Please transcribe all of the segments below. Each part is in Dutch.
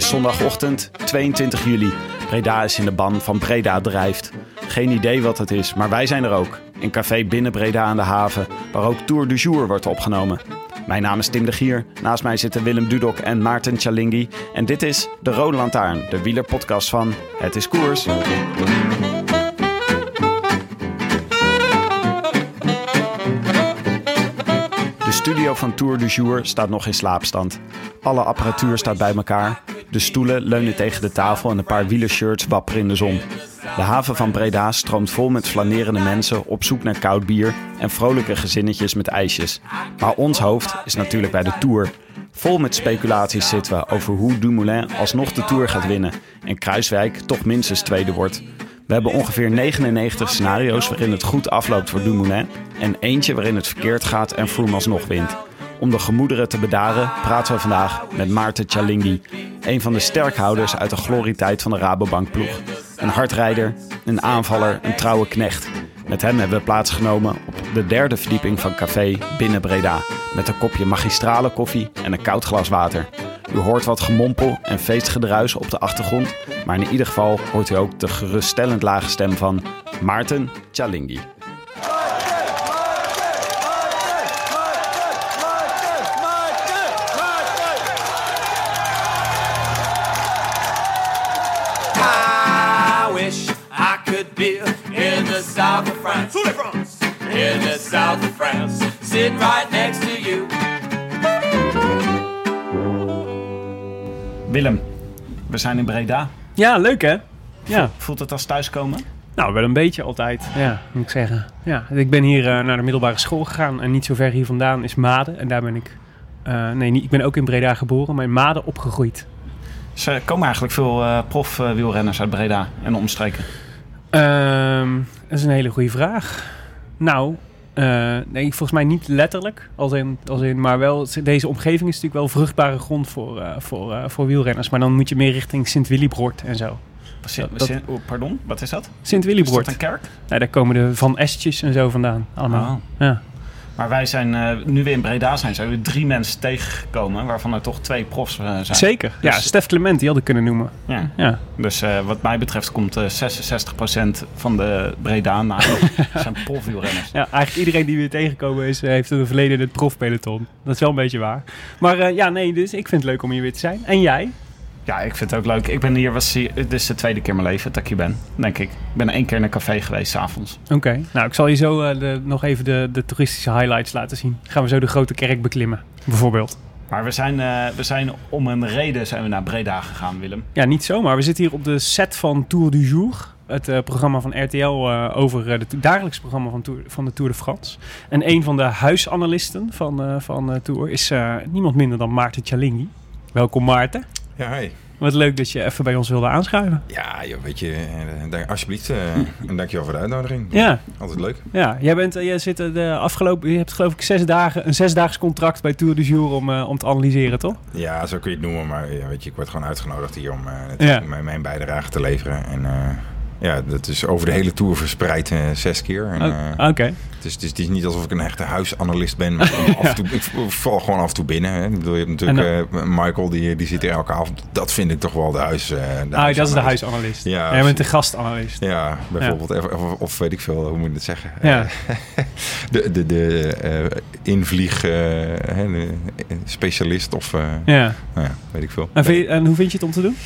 Is zondagochtend 22 juli. Breda is in de ban van Breda Drijft. Geen idee wat het is, maar wij zijn er ook. In café binnen Breda aan de haven, waar ook Tour du Jour wordt opgenomen. Mijn naam is Tim de Gier. Naast mij zitten Willem Dudok en Maarten Chalingi. En dit is De Rode Lantaarn, de wielerpodcast van Het is Koers. De studio van Tour du Jour staat nog in slaapstand. Alle apparatuur staat bij elkaar. De stoelen leunen tegen de tafel en een paar wielershirts wapperen in de zon. De haven van Breda stroomt vol met flanerende mensen op zoek naar koud bier en vrolijke gezinnetjes met ijsjes. Maar ons hoofd is natuurlijk bij de Tour. Vol met speculaties zitten we over hoe Dumoulin alsnog de Tour gaat winnen en Kruiswijk toch minstens tweede wordt. We hebben ongeveer 99 scenario's waarin het goed afloopt voor Dumoulin en eentje waarin het verkeerd gaat en Froome alsnog wint. Om de gemoederen te bedaren praten we vandaag met Maarten Chalingi, een van de sterkhouders uit de glorietijd van de Rabobank ploeg. Een hardrijder, een aanvaller, een trouwe knecht. Met hem hebben we plaatsgenomen op de derde verdieping van café binnen Breda. Met een kopje magistrale koffie en een koud glas water. U hoort wat gemompel en feestgedruis op de achtergrond. Maar in ieder geval hoort u ook de geruststellend lage stem van Maarten Chalingi. In the south of France. In the south of France. Sitting right next to you. Willem, we zijn in Breda. Ja, leuk hè? Ja, Voelt het als thuiskomen? nou wel een beetje altijd, ja, moet ik zeggen. Ja, ik ben hier eh, naar de middelbare school gegaan en niet zo ver hier vandaan is Maden. En daar ben ik, eh, nee, niet, ik ben ook in Breda geboren, maar in Maden opgegroeid. Dus er komen eigenlijk veel uh, prof-wielrenners uit Breda en omstreken. Ehm, dat is een hele goede vraag. Nou, eh, nee, volgens mij niet letterlijk, als in, als in, maar wel, deze omgeving is natuurlijk wel vruchtbare grond voor, eh, voor, eh, voor wielrenners. Maar dan moet je meer richting Sint-Willibrord en zo. Sint- dat- Sint- oh, pardon, wat is dat? Is dat Sint-Willibrord. een kerk? Nou, daar komen de Van Estjes en zo vandaan, allemaal. Oh. Ja. Maar wij zijn, eh, nu we in Breda zijn, zijn we drie mensen tegengekomen, waarvan er toch twee profs eh, zijn. Zeker. Ja, Dus- Stef Clement, die had ik kunnen noemen. Ja. Ja. Dus eh, wat mij betreft komt eh 66% van de Bredanen zijn profwielrenners. ja, eigenlijk iedereen die weer tegengekomen is, heeft een verleden in het profpeloton. Dat is wel een beetje waar. Maar ja, nee, dus ik vind het leuk om hier weer te zijn. En jij? Ja, ik vind het ook leuk. Ik ben hier, was dit is de tweede keer in mijn leven dat ik hier ben, denk ik. Ik ben één keer in een café geweest, s'avonds. Oké. Nou, ik zal je zo eh, de, nog even de, de toeristische highlights laten zien. Gaan we zo de grote kerk beklimmen, bijvoorbeeld. Maar we zijn, eh, we zijn om een reden zijn we naar Breda gegaan, Willem. Ja, niet zomaar. We zitten hier op de set van Tour du Jour. Het eh, programma van RTL over het dagelijks programma van, Tour, van de Tour de France. En een van de huisanalisten van, van Tour is niemand minder dan Maarten Chalingi. Welkom Maarten. Ja, hi. Wat leuk dat je even bij ons wilde aanschuiven. Ja, joh, weet je, eh, dank, alsjeblieft. eh, en dankjewel voor de uitnodiging. Ja, Altijd leuk. ja. Jij, bent, eh, jij zit de afgelopen, je hebt geloof ik zes dagen, een zesdaags contract bij Tour du Jour om, om te analyseren, toch? Ja, zo kun je het noemen. Maar ja, weet je, ik word gewoon uitgenodigd hier om Ja. mijn, mijn bijdrage te leveren. En ja, dat is over de hele Tour verspreid eh, zes keer. Oh, eh, Oké. het, is, het, is, het is niet alsof ik een echte huisanalist ben. Maar ik, af en toe, ik val gewoon af en toe binnen. Hè. Ik bedoel, je hebt natuurlijk eh, Michael, die, die zit er elke avond. Dat vind ik toch wel de huis. de Ah, dat is de huisanalist. Ja, Jij bent de gastanalist. Ja, bijvoorbeeld. Of, of, of weet ik veel, hoe moet je het zeggen? Ja. De de, de invlieg hè, de, specialist of Ja. nou ja, weet ik veel. En, je- en hoe vind je het om te doen?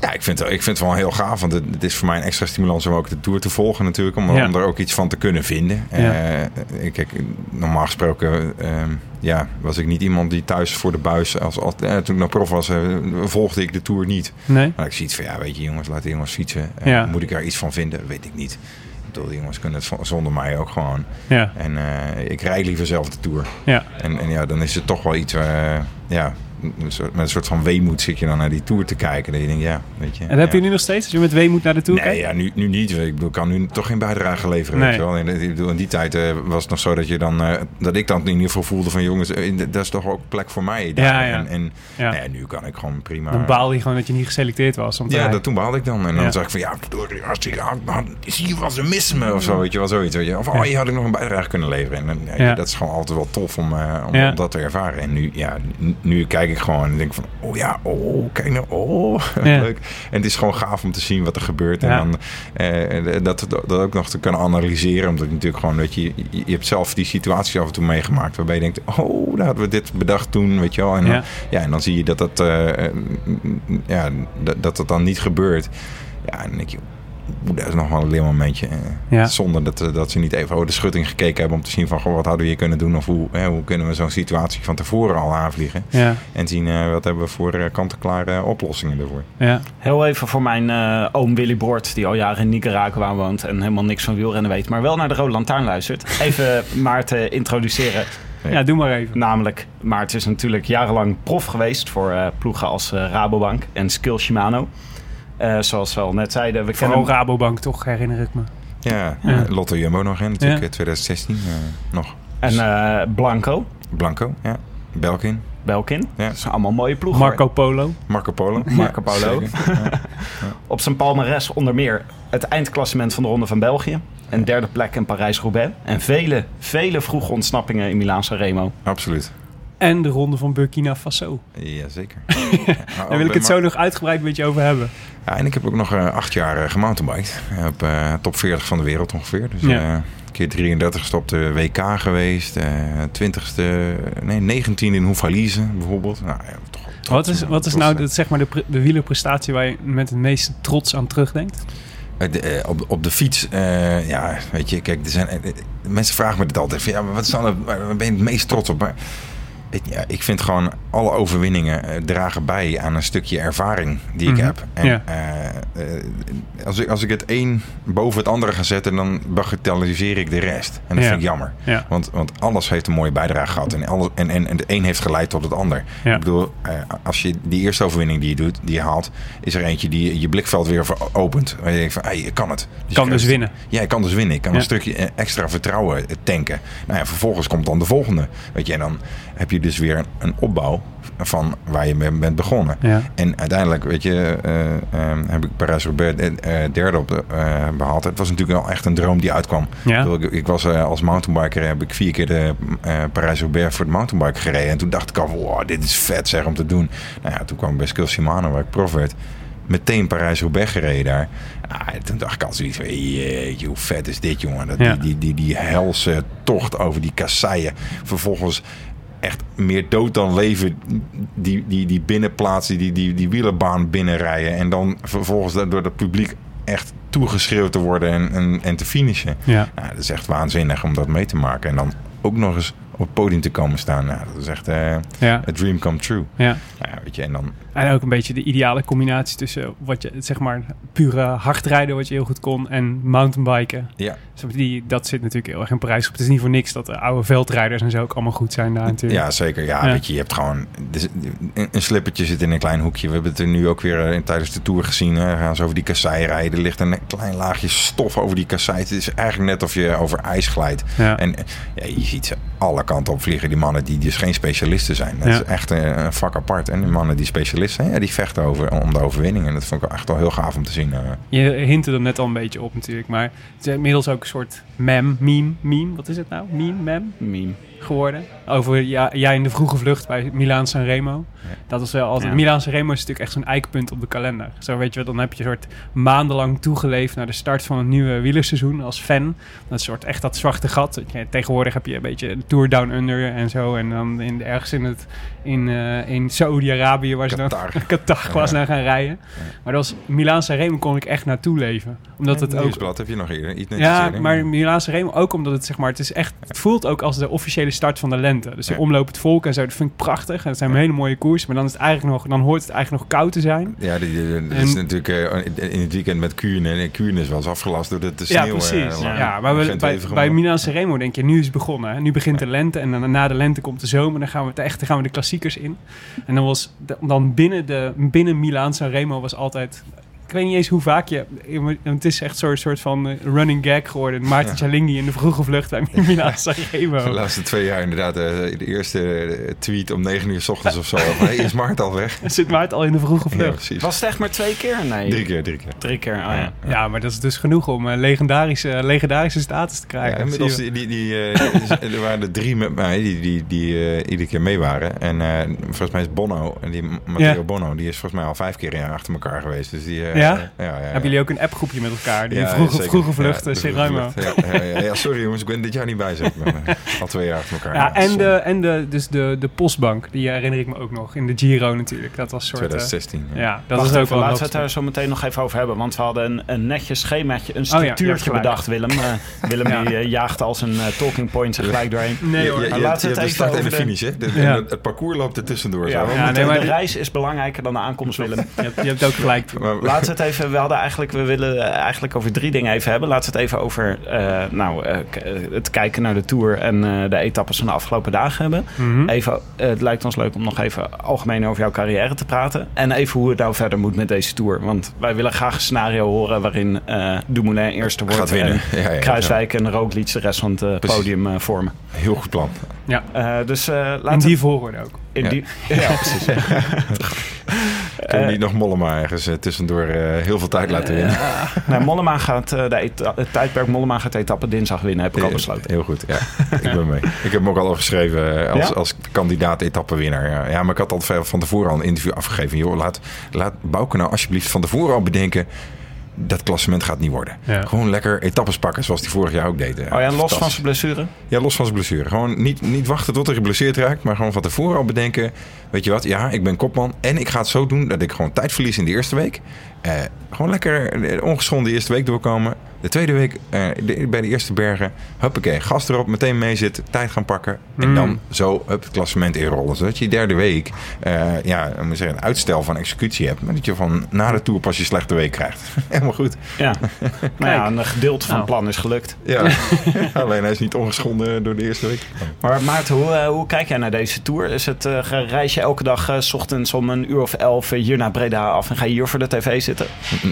Ja, ik vind, het- ik vind het wel heel gaaf. Want het, het is voor mij een extra stimulans om ook de Tour te volgen natuurlijk. Om, Ja. om er ook iets van te kunnen vinden. Ja. Eh, kijk, normaal gesproken ehm, ja, was ik niet iemand die thuis voor de buis... Als, als, eh, toen ik nog prof was, eh, volgde ik de Tour niet. Nee? Maar ik zie iets van, ja, weet je jongens, laat de jongens fietsen. Eh, Ja. Moet ik daar iets van vinden? Weet ik niet. Bedoel, die jongens kunnen het zonder mij ook gewoon. Ja. En eh, ik rijd liever zelf de Tour. Ja. En, en ja, dan is het toch wel iets... eh, ja, met een soort van weemoed zit je dan naar die Tour te kijken. Dat je denkt, ja, weet je. En heb je nu nog steeds? Als je met weemoed naar de Tour Nee, kijkt? ja, nu, nu niet. Ik bedoel, ik kan nu toch geen bijdrage leveren. Nee. Weet je wel. Ik bedoel, in die tijd eh, was het nog zo dat je dan eh, dat ik dan in ieder geval voelde van jongens, eh, dat is toch ook plek voor mij. Daar. Ja, ja. En, en Ja. nu kan ik gewoon prima. Dan baal je gewoon dat je niet geselecteerd was. Om te ja, dat, toen baalde ik dan. En dan zag ik van ja, hartstikke Zie je wat ze missen me of zo, weet je wel, zoiets. Weet je. Of oh, je had ik nog een bijdrage kunnen leveren. En dat is gewoon altijd wel tof om, eh, om, Ja. om dat te ervaren. En nu, ja, nu, nu kijk ik gewoon en denk van, oh ja, oh, kijk nou, oh, Ja. leuk. En het is gewoon gaaf om te zien wat er gebeurt. En Ja. dan eh, dat, dat ook nog te kunnen analyseren. Omdat je natuurlijk gewoon, dat je, je, hebt zelf die situatie af en toe meegemaakt. Waarbij je denkt, oh, daar hadden we dit bedacht toen, weet je wel. En dan, Ja. ja. en dan zie je dat dat, eh, eh, ja, dat, dat dan niet gebeurt. Ja, en dan denk je, dat is nog wel een leermomentje. eh. Ja. Zonder dat, eh, dat ze niet even over de schutting gekeken hebben om te zien van, goh, wat hadden we hier kunnen doen? Of hoe, hè, hoe kunnen we zo'n situatie van tevoren al aanvliegen? Ja. En zien, eh, wat hebben we voor eh, kant-en-klare oplossingen ervoor. Ja. Heel even voor mijn eh, oom Willy Boort, die al jaren in Nicaragua woont en helemaal niks van wielrennen weet, maar wel naar de Rode Lantaarn luistert. Even Maarten introduceren. ja, doe maar even. Namelijk, Maarten is natuurlijk jarenlang prof geweest voor eh, ploegen als Rabobank en Skill Shimano. Eh, zoals we al net zeiden, we kennen Vooral Rabobank, toch herinner ik me. Ja, Ja. eh, Lotto Jumbo nog, hè, natuurlijk, Ja. eh, 2016 eh, nog. en eh, Blanco, Blanco, ja. Belkin, Belkin. Ja. Dat zijn allemaal mooie ploegen. Marco Polo. Marco Polo. Marco Polo. Ja. Op zijn palmares onder meer het eindklassement van de Ronde van België. Een derde plek in Parijs-Roubaix. En vele, vele vroege ontsnappingen in Milaan-San Remo. Absoluut. En de ronde van Burkina Faso. Jazeker. Daar wil ik het zo nog uitgebreid met je over hebben. Ja, en ik heb ook nog eh, acht jaar eh, gemountainbiked. Eh, Op top 40 van de wereld ongeveer. Dus Ja. een keer 33ste op de WK geweest. eh 20ste, nee, 19 in Hoefalize bijvoorbeeld. Nou, ja, toch, Wat is, wat is nou de, zeg maar de, de wielerprestatie waar je met het meeste trots aan terugdenkt? De, op, op de fiets, ja, weet je, kijk, er zijn, mensen vragen me dit altijd. Van, ja, wat is dan, het- waar ben je het meest trots op? Maar ik, ja, ik vind gewoon alle overwinningen eh, dragen bij aan een stukje ervaring die ik Mhm. heb. En Ja. eh, eh, als, ik, als ik het een boven het andere ga zetten, dan bagatelliseer ik de rest. En dat Ja. vind ik jammer. Ja. Want, want alles heeft een mooie bijdrage gehad. En, alles, en, en, en het een heeft geleid tot het ander. Ik bedoel, als je die eerste overwinning die je doet, die je haalt, is er eentje die je blikveld weer opent. Waar je denkt van, hey, je kan het. je Kan dus winnen. Ja, ik kan dus winnen. Ik kan een stukje extra vertrouwen tanken. Nou ja, vervolgens komt dan de volgende. Weet je, en dan heb je dus weer een, een opbouw van waar je mee bent begonnen. Ja. En uiteindelijk, weet je, eh, eh, heb ik Parijs-Roubaix eh, eh, derde op de, eh, behaald. Het was natuurlijk wel echt een droom die uitkwam. Ja. Ik, ik, was als mountainbiker, heb ik vier keer de eh, Parijs-Roubaix voor de mountainbike gereden. En toen dacht ik al, wow, dit is vet zeg om te doen. Nou ja, toen kwam ik bij Skill Shimano, waar ik prof werd. Meteen Parijs-Roubaix gereden daar. Ah, toen dacht ik al zoiets van, jeetje, hoe vet is dit, jongen. Dat, Ja. die, die, die, die helse tocht over die kasseien. Vervolgens echt meer dood dan leven die, die, die binnenplaats, die, die, die wielerbaan binnenrijden. En dan vervolgens door het publiek echt toegeschreeuwd te worden en, en, en te finishen. Ja. Nou, dat is echt waanzinnig om dat mee te maken. En dan ook nog eens op het podium te komen staan. Nou, dat is echt Ja. a dream come true. ja. Nou, ja, weet je, en dan En ook een beetje de ideale combinatie tussen wat je, zeg maar, pure hardrijden wat je heel goed kon en mountainbiken. Ja, maar, Die, dat zit natuurlijk heel erg in Parijs op. Het is niet voor niks dat de oude veldrijders en zo ook allemaal goed zijn daar natuurlijk. ja zeker. Ja, Ja. weet je, je hebt gewoon... dus een, een slippertje zit in een klein hoekje. We hebben het er nu ook weer eh, tijdens de Tour gezien. Hè. Gaan ze over die kassei rijden. Er ligt een klein laagje stof over die kassei. Het is eigenlijk net of je over ijs glijdt. Ja. En eh, ja, je ziet ze alle alle kanten op vliegen. Die mannen die dus geen specialisten zijn. Dat Ja. is echt een, een vak apart. En die mannen die specialisten zijn, ja, die vechten over, om de overwinning. En dat vond ik echt wel heel gaaf om te zien. eh. Je hintte er net al een beetje op natuurlijk. Maar het is inmiddels ook een soort mem, meme, meme. Wat is het nou? Meme, mem Meme. Geworden. Over ja, jij in de vroege vlucht bij Milaan Sanremo. Ja. Dat was wel altijd... Ja. Milaan Sanremo is natuurlijk echt zo'n eikpunt op de kalender. Zo weet je dan heb je een soort maandenlang toegeleefd naar de start van een nieuwe wielerseizoen als fan. Dat soort echt dat zwarte gat. Tegenwoordig heb je een beetje de Tour Down Under en zo. En dan in, ergens in, het, in, eh, in Saoedi-Arabië waar ze dan Qatar. Was naar gaan rijden. Maar dat was Milaan Sanremo kon ik echt naartoe leven. Omdat het ook heb je nog hier. Iets ja, maar Milaanse Remo ook omdat het zeg maar, het is echt, het voelt ook als de officiële start van de lente. Dus de Ja. omloop het volk en zo, dat vind ik prachtig. En het zijn hele mooie koers, maar dan is het eigenlijk nog, dan hoort het eigenlijk nog koud te zijn. Ja, die, die- die- dat is natuurlijk eh, in het weekend met Kuurne. En Kuurne is wel eens afgelast door de, de sneeuw. ja, precies. eh, ja, maar we, bij, bij Milaanse Remo denk je, nu is het begonnen. Hè? Nu begint de lente en dan na de lente komt de zomer. Dan gaan we echt, dan gaan we de klassiekers in. En dan was de- dan binnen de binnen Milaan Remo was altijd weet niet eens hoe vaak je... Het is echt zo'n soort van eh, running gag geworden. Maarten Ja. Cialinghi in de vroege vlucht bij Milaan Sanremo. De laatste twee jaar inderdaad. eh, de eerste eh, tweet om negen uur s ochtends of zo. Hey, is Mart al weg? Zit Maarten al in de vroege Ja, vlucht? precies. Was het echt maar twee keer? Nee. Drie keer, drie keer. Drie keer, oh ja. Ja, maar dat is dus genoeg om legendarische, legendarische status te Ja, krijgen. inmiddels, Zie je. die, die, die, eh, er waren er drie met mij die, die, die eh, iedere keer mee waren. En eh, volgens mij is Bono, en die Matteo Ja. Bono, die is volgens mij al vijf keer ja, achter elkaar geweest. Dus die, Ja? ja, ja, ja. Hebben jullie ook een appgroepje met elkaar? Die Ja, vroege, vroege vlucht, Ja, eh. Ja, ja, ja, ja, sorry jongens, ik ben dit jaar niet bij. Zeg. Ik eh, al twee jaar achter elkaar. Ja, en, de, en de, dus de, de postbank, die herinner ik me ook nog. In de Giro natuurlijk. Dat was soort... eh, 2016. ja. ja, dat is ook wel laten we het daar zo meteen nog even over hebben. Want we hadden een, een netjes schemaatje, een Oh structuurtje bedacht, Willem. Eh, Willem Ja. die eh, jaagt als een eh, talking point er gelijk doorheen. Nee hoor. Je, je, Maar je, laten we je het even over de finish, hè? Het, parcours loopt er tussendoor. Ja, nee, maar de reis is belangrijker dan de aankomst, Willem. Je hebt, je hebt ook gelijk. Laten we het even, we hadden eigenlijk, we willen eigenlijk over drie dingen even hebben. Laten we het even over eh, nou, eh, eh, het kijken naar de Tour en eh, de etappes van de afgelopen dagen hebben. Mhm. Even, het lijkt ons leuk om nog even algemeen over jouw carrière te praten. En even hoe het nou verder moet met deze Tour. Want wij willen graag een scenario horen waarin eh Dumoulin eerste wordt. Gaat winnen. En Ja, ja, Kruiswijk en Roglic de rest van het podium vormen. Heel goed plan. Ja, Eh, dus eh laten in die volgorde ook. In Ja. die, ja, precies. Kunnen we niet nog Mollema ergens eh, tussendoor eh, heel veel tijd laten winnen? Mollema gaat eh, de het tijdperk Mollema gaat de etappe dinsdag winnen, heb ik al besloten. Heel goed, ja. Ik ben mee. Ik heb hem ook al opgeschreven als, Ja? als kandidaat etappenwinnaar. Ja. ja, maar ik had al van tevoren al een interview afgegeven. Joh, laat, laat Bouke nou alsjeblieft van tevoren al bedenken... dat klassement gaat niet worden. Ja. Gewoon lekker etappes pakken zoals hij vorig jaar ook deed. Oh ja, los van zijn blessure? Ja, los van zijn blessure. Gewoon niet, niet wachten tot hij geblesseerd raakt, maar gewoon van tevoren al bedenken. Weet je wat? Ja, ik ben kopman en ik ga het zo doen dat ik gewoon tijd verlies in de eerste week. Eh, gewoon lekker de ongeschonden eerste week doorkomen. De tweede week eh, de- bij de eerste bergen. Huppakee, gas erop, meteen mee zitten, tijd gaan pakken. En Mm. dan zo hup, het klassement inrollen. Zodat je die derde week eh, ja, moet zeggen, een uitstel van executie hebt. Maar dat je van na de tour pas je slechte week krijgt. Helemaal goed. Ja. nou ja, een gedeelte van het Nou. plan is gelukt. Ja. Alleen hij is niet ongeschonden door de eerste week. Maar Maarten, hoe, eh, hoe kijk jij naar deze tour? Is het, eh, ga- reis je elke dag eh, s ochtends om een uur of elf eh, hier naar Breda af en ga je hier voor de tv zitten?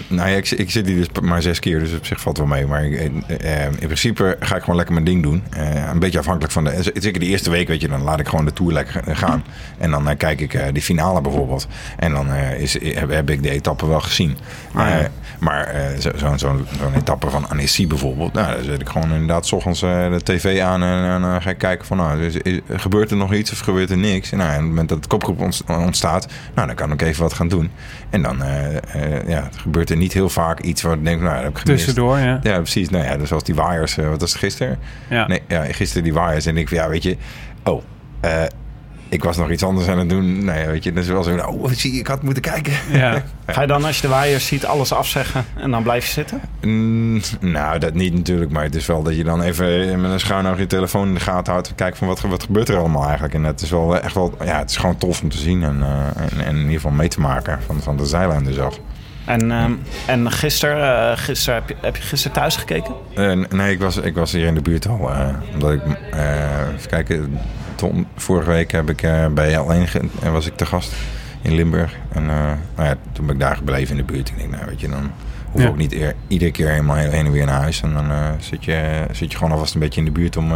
Nou ja, ik, ik zit hier dus maar zes keer, dus op zich valt wel mee. Maar ik, eh, eh, in principe ga ik gewoon lekker mijn ding doen. Eh, een beetje afhankelijk van de... Zeker de eerste week, weet je, dan laat ik gewoon de Tour lekker gaan. En dan eh, kijk ik de finale bijvoorbeeld. En dan is, heb, heb ik de etappe wel gezien. Ah, ja. Maar zo- zo'n zo, zo'n etappe van Annecy bijvoorbeeld... Nou, dan zet ik gewoon inderdaad 's ochtends de tv aan... en, dan ga ik kijken van, nou, is- is- gebeurt er nog iets of gebeurt er niks? En nou, en op het moment dat het kopgroep ont- ontstaat... nou, dan kan ik even wat gaan doen. En dan eh, eh, ja, gebeurt er niet heel vaak iets waar ik denk, nou, dat heb ik gemist. Tussendoor, ja. Ja, precies. Nou ja, dus zoals die waaiers, eh, wat was het gisteren? ja. Nee, ja, gisteren die waaiers. En ik van, ja, weet je, oh, eh, ik was nog iets anders aan het doen. Nou ja, weet je, dus wel zo, oh, zie ik had moeten kijken. Ja. Ga je dan als je de waaiers ziet alles afzeggen en dan blijf je zitten? Mm, nou, dat niet natuurlijk, maar het is wel dat je dan even met een schuin oog je telefoon in de gaten houdt. en Kijkt van wat, wat gebeurt er allemaal eigenlijk. En het is wel echt wel, ja, het is gewoon tof om te zien en, eh, en, en in ieder geval mee te maken van, van de zijlijn dus af. En, ehm, en gisteren, eh, gisteren heb, je, heb je gisteren thuis gekeken? Eh, nee, ik was, ik was hier in de buurt al. eh, omdat ik, even kijken, vorige week heb ik bij L1 ge- en was ik te gast in Limburg. En nou ja, toen ben ik daar gebleven in de buurt. Ik denk, nou weet je, dan hoef ik Ja. ook niet eer- iedere keer helemaal heen en weer naar huis. En dan zit, je, zit je gewoon alvast een beetje in de buurt om,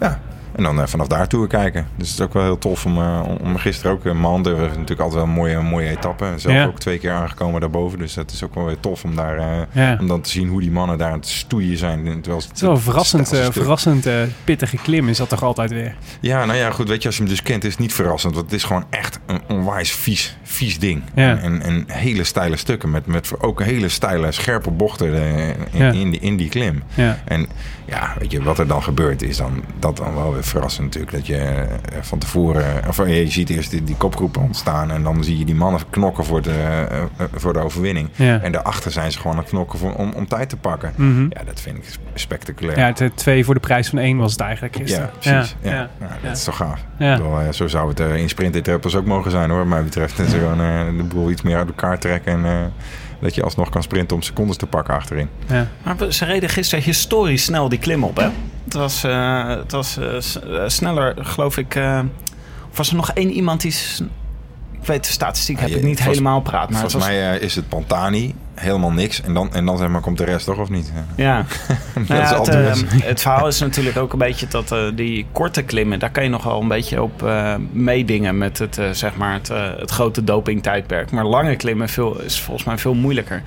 ja, En dan eh, vanaf daar tour kijken. Dus het is ook wel heel tof om, eh, om- gisteren ook... Uh, Mande was natuurlijk altijd wel een mooie, mooie etappe. Zelf Ja. ook twee keer aangekomen daarboven. Dus dat is ook wel weer tof om daar... eh, Ja. Om dan te zien hoe die mannen daar aan het stoeien zijn. Terwijl Het is wel een verrassend, eh, verrassend eh, pittige klim is dat toch altijd weer. Ja, nou ja, goed. Weet je, als je hem dus kent, is het niet verrassend. Want het is gewoon echt een onwijs vies, vies ding. Ja. En, en hele steile stukken. Met, met ook hele steile, scherpe bochten eh, in, die, in die klim. En ja, weet je, wat er dan gebeurt is dan dat dan wel weer verrassend natuurlijk. Dat je eh, van tevoren, of eh, je ziet eerst die, die kopgroepen ontstaan. En dan zie je die mannen knokken voor de, eh, voor de overwinning. Ja. En daarachter zijn ze gewoon aan het knokken voor, om, om tijd te pakken. Mhm. Ja, dat vind ik spectaculair. Ja, het, twee voor de prijs van één was het eigenlijk gisteren. Ja, precies. Ja, Ja, dat is toch gaaf. Bedoel, zo zou het in sprintetappes ook mogen zijn hoor, wat mij betreft. Dat ze gewoon de boel iets meer uit elkaar trekken en dat je alsnog kan sprinten om secondes te pakken achterin. Ja. Maar ze reden gisteren historisch snel die klim op, hè? Het was, eh, het was eh, eh, sneller, geloof ik. eh, of was er nog één iemand die... Ik weet de statistiek, heb Ja, ik niet helemaal praat. Maar Volgens was, mij is het Pantani, helemaal niks. En dan, en dan zeg maar komt de rest toch of niet? Ja, dat Nou is ja, het, altijd eh, het verhaal is natuurlijk ook een beetje dat eh, die korte klimmen, daar kan je nog wel een beetje op eh, meedingen met het, eh, zeg maar het, het grote dopingtijdperk. Maar lange klimmen veel, is volgens mij veel moeilijker.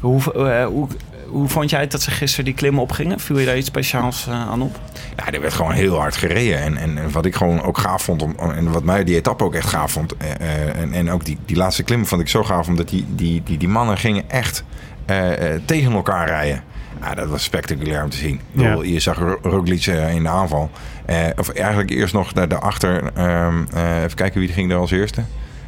Hoe, hoe, hoe vond jij het dat ze gisteren die klimmen opgingen? Viel je daar iets speciaals eh, aan op? Ja, er werd gewoon heel hard gereden. En, en, en wat ik gewoon ook gaaf vond, om, en wat mij die etappe ook echt gaaf vond. eh, eh, en, en ook die, die laatste klim vond ik zo gaaf, omdat die, die, die, die mannen gingen echt eh, eh, tegen elkaar rijden. Ja, dat was spectaculair om te zien. Ik Ja. bedoel, Je zag Ro- Roglic in de aanval. Eh, of eigenlijk eerst nog daar daarachter. ehm eh, even kijken wie ging er als eerste.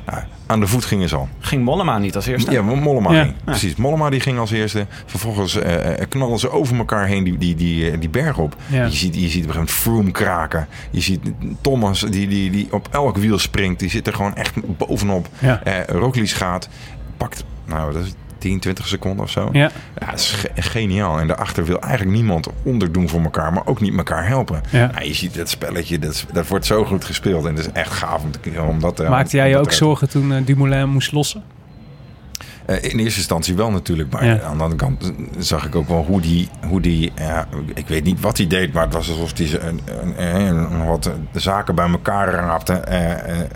Nou, aan de voet gingen ze al. Ging Mollema niet als eerste? Ja, Mollema Ja. ging. Precies, Mollema die ging als eerste. Vervolgens eh, eh, knallen ze over elkaar heen die, die, die, eh, die berg op. Ja. Je, ziet, je ziet op een gegeven Froome kraken. Je ziet Thomas die, die, die op elk wiel springt. Die zit er gewoon echt bovenop. Ja. Roglic gaat, pakt, nou dat is 10, 20 seconden of zo. Ja. Ja, dat is ge- geniaal. En daarachter wil eigenlijk niemand onderdoen voor elkaar, maar ook niet elkaar helpen. Ja. je ziet dat spelletje, dat, is- dat wordt zo goed gespeeld. En het is echt gaaf om, te, om dat eh, Maakte jij je dat ook zorgen toen eh, Dumoulin moest lossen? eh, in eerste instantie wel natuurlijk, maar Ja. aan de andere kant zag ik ook wel hoe die, hoe die ik weet niet wat hij deed, maar het was alsof hij een- wat de zaken bij elkaar raapte,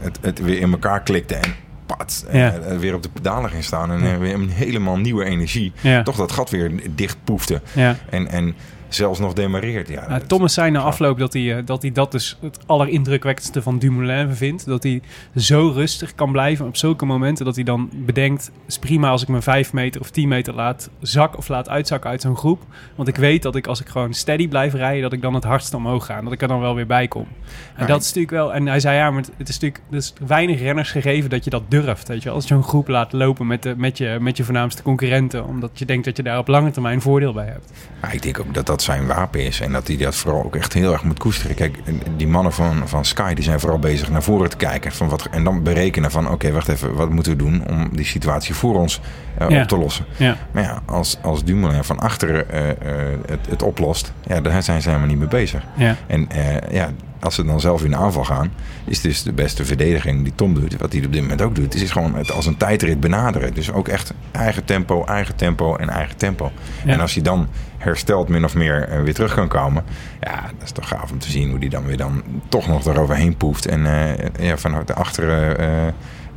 het, het weer in elkaar klikte en pat, eh, Ja. eh, weer op de pedalen ging staan en eh, weer een helemaal nieuwe energie. Ja. Toch dat gat weer dicht poefde Ja. en, en zelfs nog demareert. Ja, Nou, Thomas zei na afloop dat hij, eh, dat hij dat dus het allerindrukwekkendste van Dumoulin vindt. Dat hij zo rustig kan blijven op zulke momenten dat hij dan bedenkt... is prima als ik me vijf meter of tien meter laat zak of laat uitzakken uit zo'n groep. Want ik weet dat ik als ik gewoon steady blijf rijden... dat ik dan het hardst omhoog ga en dat ik er dan wel weer bij kom. En Ja, dat is natuurlijk wel... En hij zei ja, maar het- is natuurlijk is weinig renners gegeven dat je dat durft. Weet je wel? Als je zo'n groep laat lopen met, de, met, je, met je voornaamste concurrenten... omdat je denkt dat je daar op lange termijn voordeel bij hebt. Maar ik denk ook dat dat zijn wapen is. En dat hij dat vooral ook echt heel erg moet koesteren. Kijk, die mannen van, van Sky die zijn vooral bezig naar voren te kijken. Van wat, en dan berekenen van oké, wacht even, wat moeten we doen om die situatie voor ons eh, Ja. op te lossen. Ja. Maar ja, als, als Dumoulin van achteren eh, eh, het, het oplost, ja, daar zijn ze helemaal niet mee bezig. Ja. En ja, als ze dan zelf in de aanval gaan, is dus de beste verdediging die Tom doet. Wat hij op dit moment ook doet, is gewoon het als een tijdrit benaderen. Dus ook echt eigen tempo, eigen tempo en eigen tempo. Ja. En als hij dan hersteld min of meer eh, weer terug kan komen, ja, dat is toch gaaf om te zien hoe die dan weer dan toch nog eroverheen poeft. En eh, ja, vanuit de achter.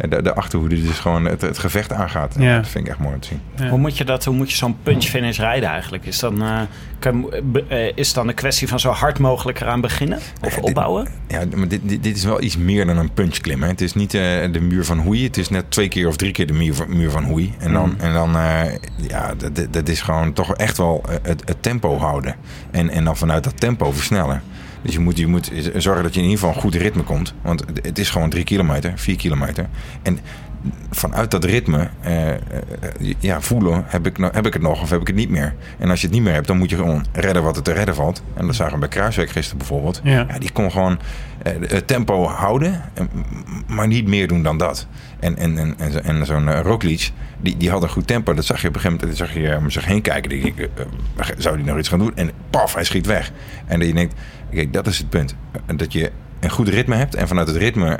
Eh, de, de achterhoede dus gewoon het, het gevecht aangaat. Ja. Dat vind ik echt mooi om te zien. Ja. Hoe moet je, dat, hoe moet je zo'n punch finish rijden eigenlijk? Is, dan, eh, kan, eh, is het dan een kwestie van zo hard mogelijk eraan beginnen? Of Ja, dit- opbouwen? Ja, maar dit, dit, dit is wel iets meer dan een punchklim. Hè. Het is niet eh, de muur van Hoei. Het is net twee keer of drie keer de muur van, muur van Hoei. En dan, en dan eh, ja, dat- dat, is gewoon toch echt wel eh, het, het tempo houden. En, en dan vanuit dat tempo versnellen. Dus je moet, je moet zorgen dat je in ieder geval een goed ritme komt. Want het- is gewoon drie kilometer, vier kilometer. En vanuit dat ritme eh, eh, ja, voelen, heb ik, no- heb ik het nog of heb ik het niet meer? En als je het niet meer hebt, dan moet je gewoon redden wat er te redden valt. En dat zagen we bij Kruiswijk gisteren bijvoorbeeld. Ja. die kon gewoon eh, het tempo houden, eh, maar niet meer doen dan dat. En, en, en, en, zo- en zo'n uh, Roglic, die, die had een goed tempo. Dat zag je op een gegeven moment, dat zag je om zich heen kijken. Die, eh, eh, zou die nog iets gaan doen? En paf, hij schiet weg. En dat je denkt, kijk, dat is het punt. Dat je een goed ritme hebt en vanuit het ritme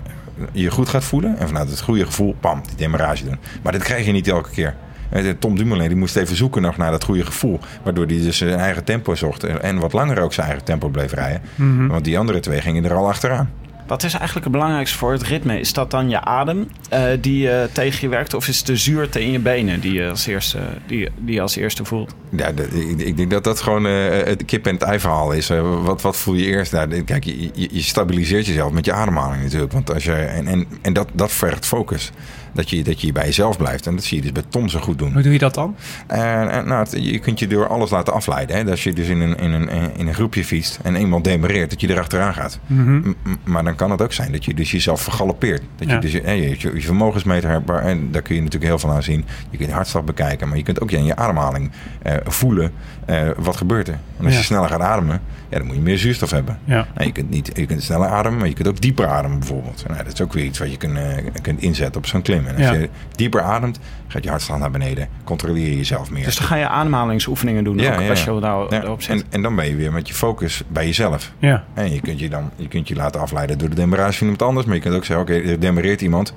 je goed gaat voelen. En vanuit het goede gevoel, pam, die demarrage doen. Maar dat krijg je niet elke keer. Eh, Tom Dumoulin die moest even zoeken nog naar dat goede gevoel. Waardoor hij dus zijn eigen tempo zocht. En en wat langer ook zijn eigen tempo bleef rijden. Mhm. Want die andere twee gingen er al achteraan. Wat is eigenlijk het belangrijkste voor het ritme? Is dat dan je adem eh, die eh, tegen je werkt? Of is het de zuurte in je benen die je als eerste, die, die als eerste voelt? Ja, ik, ik denk dat dat gewoon eh, het kip en het ei verhaal is. Wat, wat voel je eerst? Nou, kijk, je, je, je stabiliseert jezelf met je ademhaling natuurlijk. Want als je, en en, en dat, dat vergt focus. Dat je, dat je bij jezelf blijft. En dat zie je dus bij Tom zo goed doen. Hoe doe je dat dan? En, en, nou, het- je kunt je door alles laten afleiden. Hè? Dat als je dus in een, in, een, in een groepje fietst en iemand demereert, dat je erachteraan gaat. Mhm. Maar dan kan het ook zijn dat je dus jezelf vergalopeert. Dat je dus je, je, je vermogensmeter hebt, en daar kun je natuurlijk heel veel aan zien. Je kunt je hartslag bekijken, maar je kunt ook in je ademhaling eh, voelen eh, wat gebeurt er. En als Ja. je sneller gaat ademen, ja, dan moet je meer zuurstof hebben. Ja. Nou, je, kunt niet, je kunt sneller ademen, maar je kunt ook dieper ademen bijvoorbeeld. Nou, dat is ook weer iets wat je kunt, eh, kunt inzetten op zo'n klim. En als Ja. je dieper ademt, gaat je hartslag naar beneden. Controleer je jezelf meer. Dus dan ga je ademhalingsoefeningen doen ook, als je daar, Ja, daarop zit. En, en dan ben je weer met je focus bij jezelf. Ja. En je kunt je dan je, kunt je laten afleiden door de demerage van iemand anders. Maar je kunt ook zeggen, oké, er demereert iemand.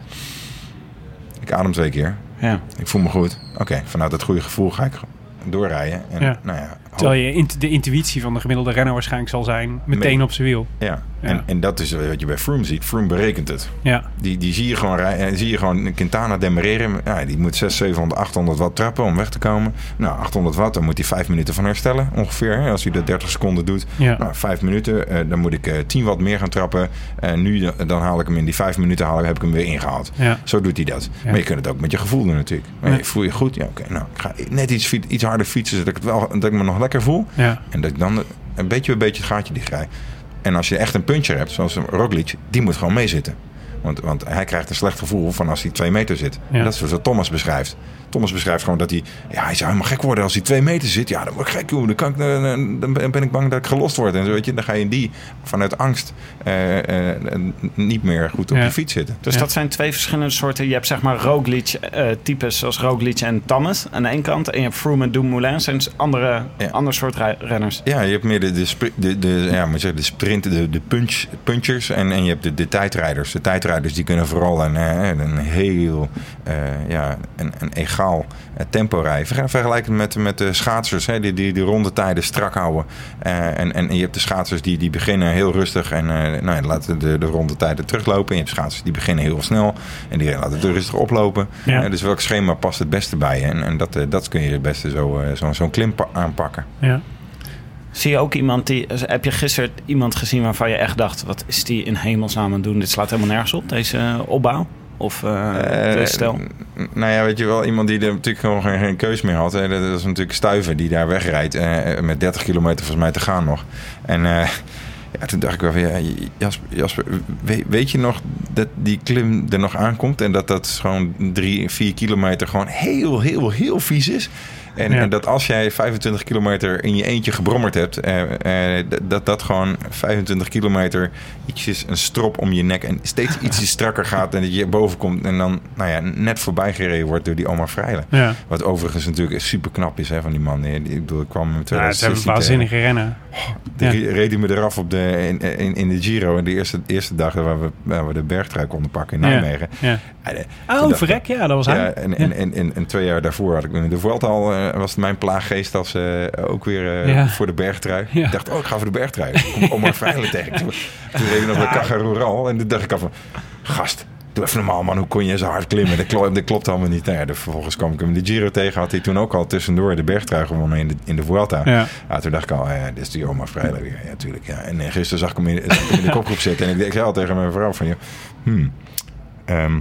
Ik adem twee keer. Ja. Ik voel me goed. Oké, vanuit het goede gevoel ga ik doorrijden. En Ja. nou ja, Terwijl je int- de intuïtie van de gemiddelde renner waarschijnlijk zal zijn meteen op zijn wiel. ja. Ja. En, en dat is wat je bij Froome ziet. Froome berekent het. Ja. Die, die zie je gewoon rijden. Zie je gewoon Quintana demereren. Ja, die moet 600, 700, 800 watt trappen om weg te komen. Nou, 800 watt, dan moet hij 5 minuten van herstellen ongeveer. hè, Als hij dat 30 seconden doet. Ja. Nou, 5 minuten, eh, dan moet ik eh 10 watt meer gaan trappen. En nu dan- haal ik hem in die 5 minuten, haal, ik- heb ik hem weer ingehaald. Ja. Zo doet hij dat. Ja. Maar je kunt het ook met je gevoel doen natuurlijk. Maar je voel je goed? Ja, oké. nou, ik ga net iets, iets harder fietsen, zodat ik, het wel, dat ik me nog lekker voel. Ja. En dat ik dan een beetje een beetje het gaatje dichtrij. En als je echt een puncher hebt, zoals een Roglic, die moet gewoon meezitten. Want, want hij krijgt een slecht gevoel van als hij twee meter zit. Ja. Dat is zoals Thomas beschrijft. Thomas beschrijft gewoon dat hij... Ja, hij zou helemaal gek worden als hij twee meter zit. Ja, dan word ik gek, joh. Dan, kan ik, dan, dan ben ik bang dat ik gelost word. En zo, weet je, dan ga je in die vanuit angst eh, eh, niet meer goed op Ja. je fiets zitten. Dus Ja. dat zijn twee verschillende soorten. Je hebt zeg maar Roglic-types zoals Roglic en Thomas aan de ene kant. En je hebt Froome en Dumoulin. zijn dus andere, Ja. ander soort renners. Ja, je hebt meer de, de, de, de, ja, moet zeggen, de sprint, de, de punch, punchers en, en je hebt de, de tijdrijders. De tijdrijders die kunnen vooral een, eh, een heel eh, ja, een, een egaal eh, tempo rijden. Ver- Vergelijkend met, met de schaatsers, hè, die, die die rondetijden strak houden. Eh, en, en je hebt de schaatsers die, die beginnen heel rustig en eh, nou, ja, laten de, de rondetijden teruglopen. En je hebt schaatsers die beginnen heel snel en die laten het rustig oplopen. Ja. Dus welk schema past het beste bij je? En, en dat, eh, dat kun je het beste zo, eh, zo, zo'n klim pa- aanpakken. Ja. Zie je ook iemand die... Heb je gisteren iemand gezien waarvan je echt dacht... wat is die in hemelsnaam aan het doen? Dit slaat helemaal nergens op, deze opbouw. Of de stel. Nou ja, weet je wel, iemand die er natuurlijk gewoon geen, geen keus meer had. Hè, dat is natuurlijk Stuiven die daar wegrijdt. eh, met 30 kilometer volgens mij te gaan nog. En ja, toen dacht ik wel van, ja, Jasper, Jasper weet, weet je nog dat die klim er nog aankomt? En dat dat gewoon drie, vier kilometer gewoon heel, heel, heel vies is? En, Ja. en dat als jij 25 kilometer in je eentje gebrommerd hebt, eh, eh, dat dat gewoon 25 kilometer ietsjes een strop om je nek en steeds ietsjes strakker gaat en dat je boven komt en dan nou ja, net voorbij gereden wordt door die Omar Freile. Ja. Wat overigens natuurlijk super knap is hè, van die man. Ik bedoel, ik kwam in Ja, het hebben 2016 waanzinnige rennen. die Ja. reed hij me eraf op de, in, in, in de Giro. En de eerste, eerste dag waar we, waar we de bergtrui konden pakken in. Nijmegen. Ja. De- Oh, verrek, ja, dat was hij. ja, en, en, en, twee jaar daarvoor had ik in de Vuelta al, eh, was het mijn plaaggeest als eh, ook weer eh, Ja. voor de bergtrui. Ik dacht, oh, ik ga voor de bergtrui. Ik kom Omar Freile tegen. Toen, toen ik nog bij Caja Rural en toen dacht ik al van, gast, doe even normaal man, hoe kon je zo hard klimmen? Dat, klopt, dat klopt allemaal niet. Nou ja, de- vervolgens kwam ik hem de Giro tegen, had hij toen ook al tussendoor de bergtrui gewonnen in de, in de Vuelta. Ja. Ja, toen dacht ik al, ja, dit is die Omar Freile weer. Ja, tuurlijk. Ja. En eh, gisteren zag ik hem in, zag ik hem in de kopgroep zitten. En ik, ik zei al tegen mijn vrouw van, joh, hmm, ehm,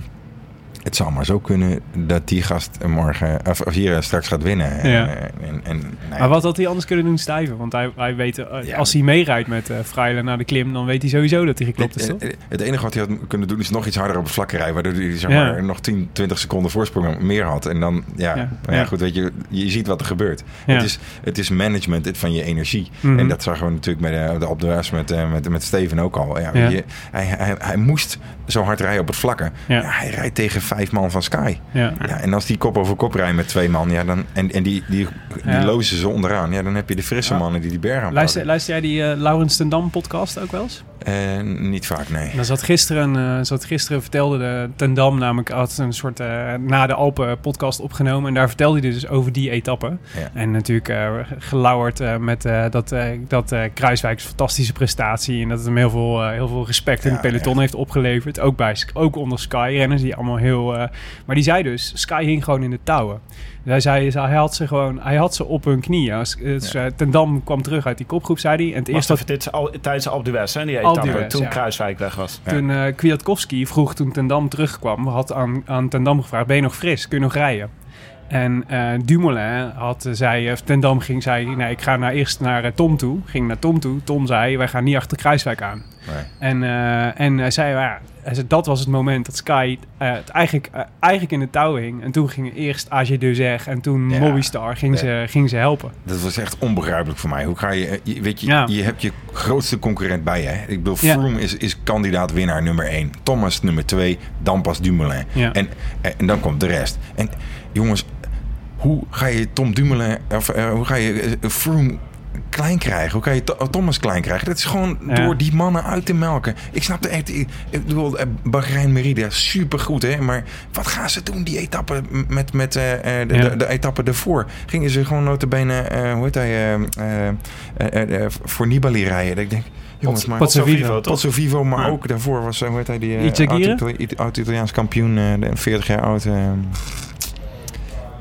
het zou maar zo kunnen dat die gast morgen, of, of hier straks gaat winnen. Ja. En, en, nou Maar wat had hij anders kunnen doen, Stijven? Want hij, hij weet, eh, Ja. als hij meerijdt met eh Freile naar de klim, dan weet hij sowieso dat hij geklopt is, het, toch? het, het enige wat hij had kunnen doen is nog iets harder op het vlakke rijden. Waardoor hij zeg Ja. maar, nog 10, 20 seconden voorsprong meer had. En dan, ja, Ja. Ja. goed, weet je, je ziet wat er gebeurt. Het, is, het is management van je energie. Mhm. En dat zagen we natuurlijk met, de, de, op de rest met, eh, met, met Steven ook al. Ja. Je, hij, hij, hij moest zo hard rijden op het vlakke. Hij rijdt tegen vijf man van Sky. Ja. Ja, en als die kop over kop rijdt met twee man, ja, dan, en, en die, die, die Ja. lozen ze onderaan, ja, dan heb je de frisse mannen die die berg aanpakken. Luister, luister jij die eh Laurens ten Dam podcast ook wel eens? Eh, niet vaak, nee. Dan zat gisteren, eh, zat gisteren vertelde de Ten Dam namelijk, had een soort eh, na de Alpen podcast opgenomen. En daar vertelde hij dus over die etappe. Ja. En natuurlijk eh gelauwerd eh, met eh, dat, eh dat eh, Kruiswijk een fantastische prestatie. En dat het hem heel veel, eh, heel veel respect in het peloton echt. heeft opgeleverd. Ook, bij, ook onder Sky-renners die allemaal heel... eh, maar die zei dus, Sky hing gewoon in de touwen. Hij zei, hij had ze gewoon, hij had ze op hun knieën. Als- Dus, Ja. eh, Ten Dam kwam terug uit die kopgroep, zei hij. En het Eerst eerste even, dit al, tijdens de Alpe d'Huez, hè, die etappe, toen ja. Kruiswijk weg was. Toen eh Kwiatkowski vroeg toen Ten Dam terugkwam, had aan, aan Ten Dam gevraagd: Ben je nog fris? Kun je nog rijden? En eh, Dumoulin had, eh, zei, of Ten Dam ging, zei: Nee, ik ga naar, eerst naar eh, Tom toe. Ging naar Tom toe. Tom zei: Wij gaan niet achter Kruiswijk aan. En, eh, en hij zei: ja, hij zei, Dat was het moment dat Sky eh, het eigenlijk, eh, eigenlijk in de touw hing. En toen gingen eerst AG Dezeg en toen Ja. Movistar ging, ze, ging ze helpen. Dat was echt onbegrijpelijk voor mij. Hoe ga je, weet je, je hebt je grootste concurrent bij je. Ik bedoel. Froome is, is kandidaat winnaar nummer 1. Thomas nummer 2, dan pas Dumoulin. En, en, dan komt de rest. En jongens, hoe ga je Tom Dumoulin, of hoe ga je Froome klein krijgen? Hoe kan je Tho- Thomas klein krijgen? Dat is gewoon Ja. door die mannen uit te melken. Ik snap de echt, ik bedoel, eh, Bahrein Merida, supergoed hè, maar wat gaan ze doen die etappe met, met eh, eh, de, Ja. de, de etappe ervoor? Gingen ze gewoon notabene, eh hoe heet hij, eh, eh, eh, eh, voor Nibali rijden? Dat ik denk, jongens, maar... Pozzo Vivo? Pozzo Vivo, maar Ja. ook daarvoor was, hoe heet hij, die eh, Ita- oud-Italiaans kampioen, eh, de 40 jaar oud.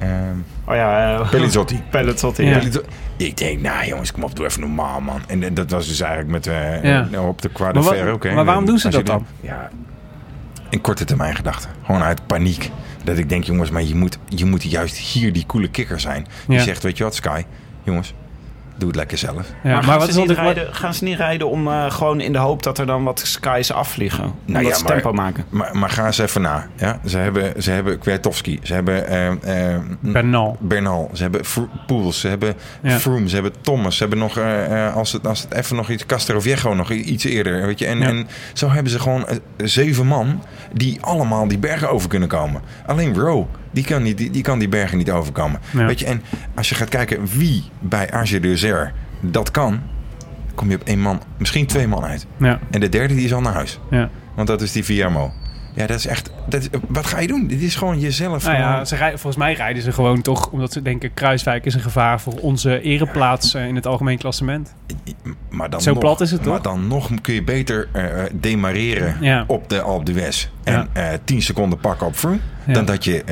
Eh, eh, Oh ja, uh, Pelizzotti. Pelizzotti, Ja. Pelizzotti. Ik denk, nou jongens, kom op, doe even normaal, man. En eh, dat was dus eigenlijk met eh, Ja. eh, op de Croix de Maar wa- Fer ook. hè. maar waarom doen ze dat dan? Ja, in korte termijn gedachten. Gewoon uit paniek. Dat ik denk, jongens, maar je moet, je moet juist hier die coole kikker zijn. Die Ja. zegt, weet je wat, Sky, jongens, doe het lekker zelf. Ja, maar, gaan, wat ze niet rijden, gaan ze niet rijden om eh, gewoon in de hoop dat er dan wat skies afvliegen? Omdat Nou ja, ze maar- tempo maken. Maar, maar ga eens even na. Ja? Ze hebben, ze hebben Kwiatkowski, ze hebben eh, eh, Bernal. Bernal, ze hebben Poels, ze hebben Ja. Froome, ze hebben Thomas, ze hebben nog, eh, eh, als, het, als het even nog iets, Castroviejo nog iets eerder, weet je. En, Ja. en zo hebben ze gewoon zeven man die allemaal die bergen over kunnen komen. Alleen Rowe, die kan, die, die kan die bergen niet overkomen. Ja. Weet je, en als je gaat kijken wie bij AG Deuzer dat kan, kom je op één man, misschien twee man uit. Ja, En de derde die is al naar huis. ja. Want dat is die VMO. Ja, dat is echt. Dat is, wat ga je doen? Dit is gewoon jezelf. Nou ja, ze rijden, volgens mij rijden ze gewoon toch omdat ze denken Kruiswijk is een gevaar voor onze ereplaats eh, in het algemeen klassement. maar dan zo nog, plat is het, Maar toch? dan nog kun je beter eh, demareren Ja. op de Alpe d'Huez. En eh 10 seconden pakken op Froome. Dan dat je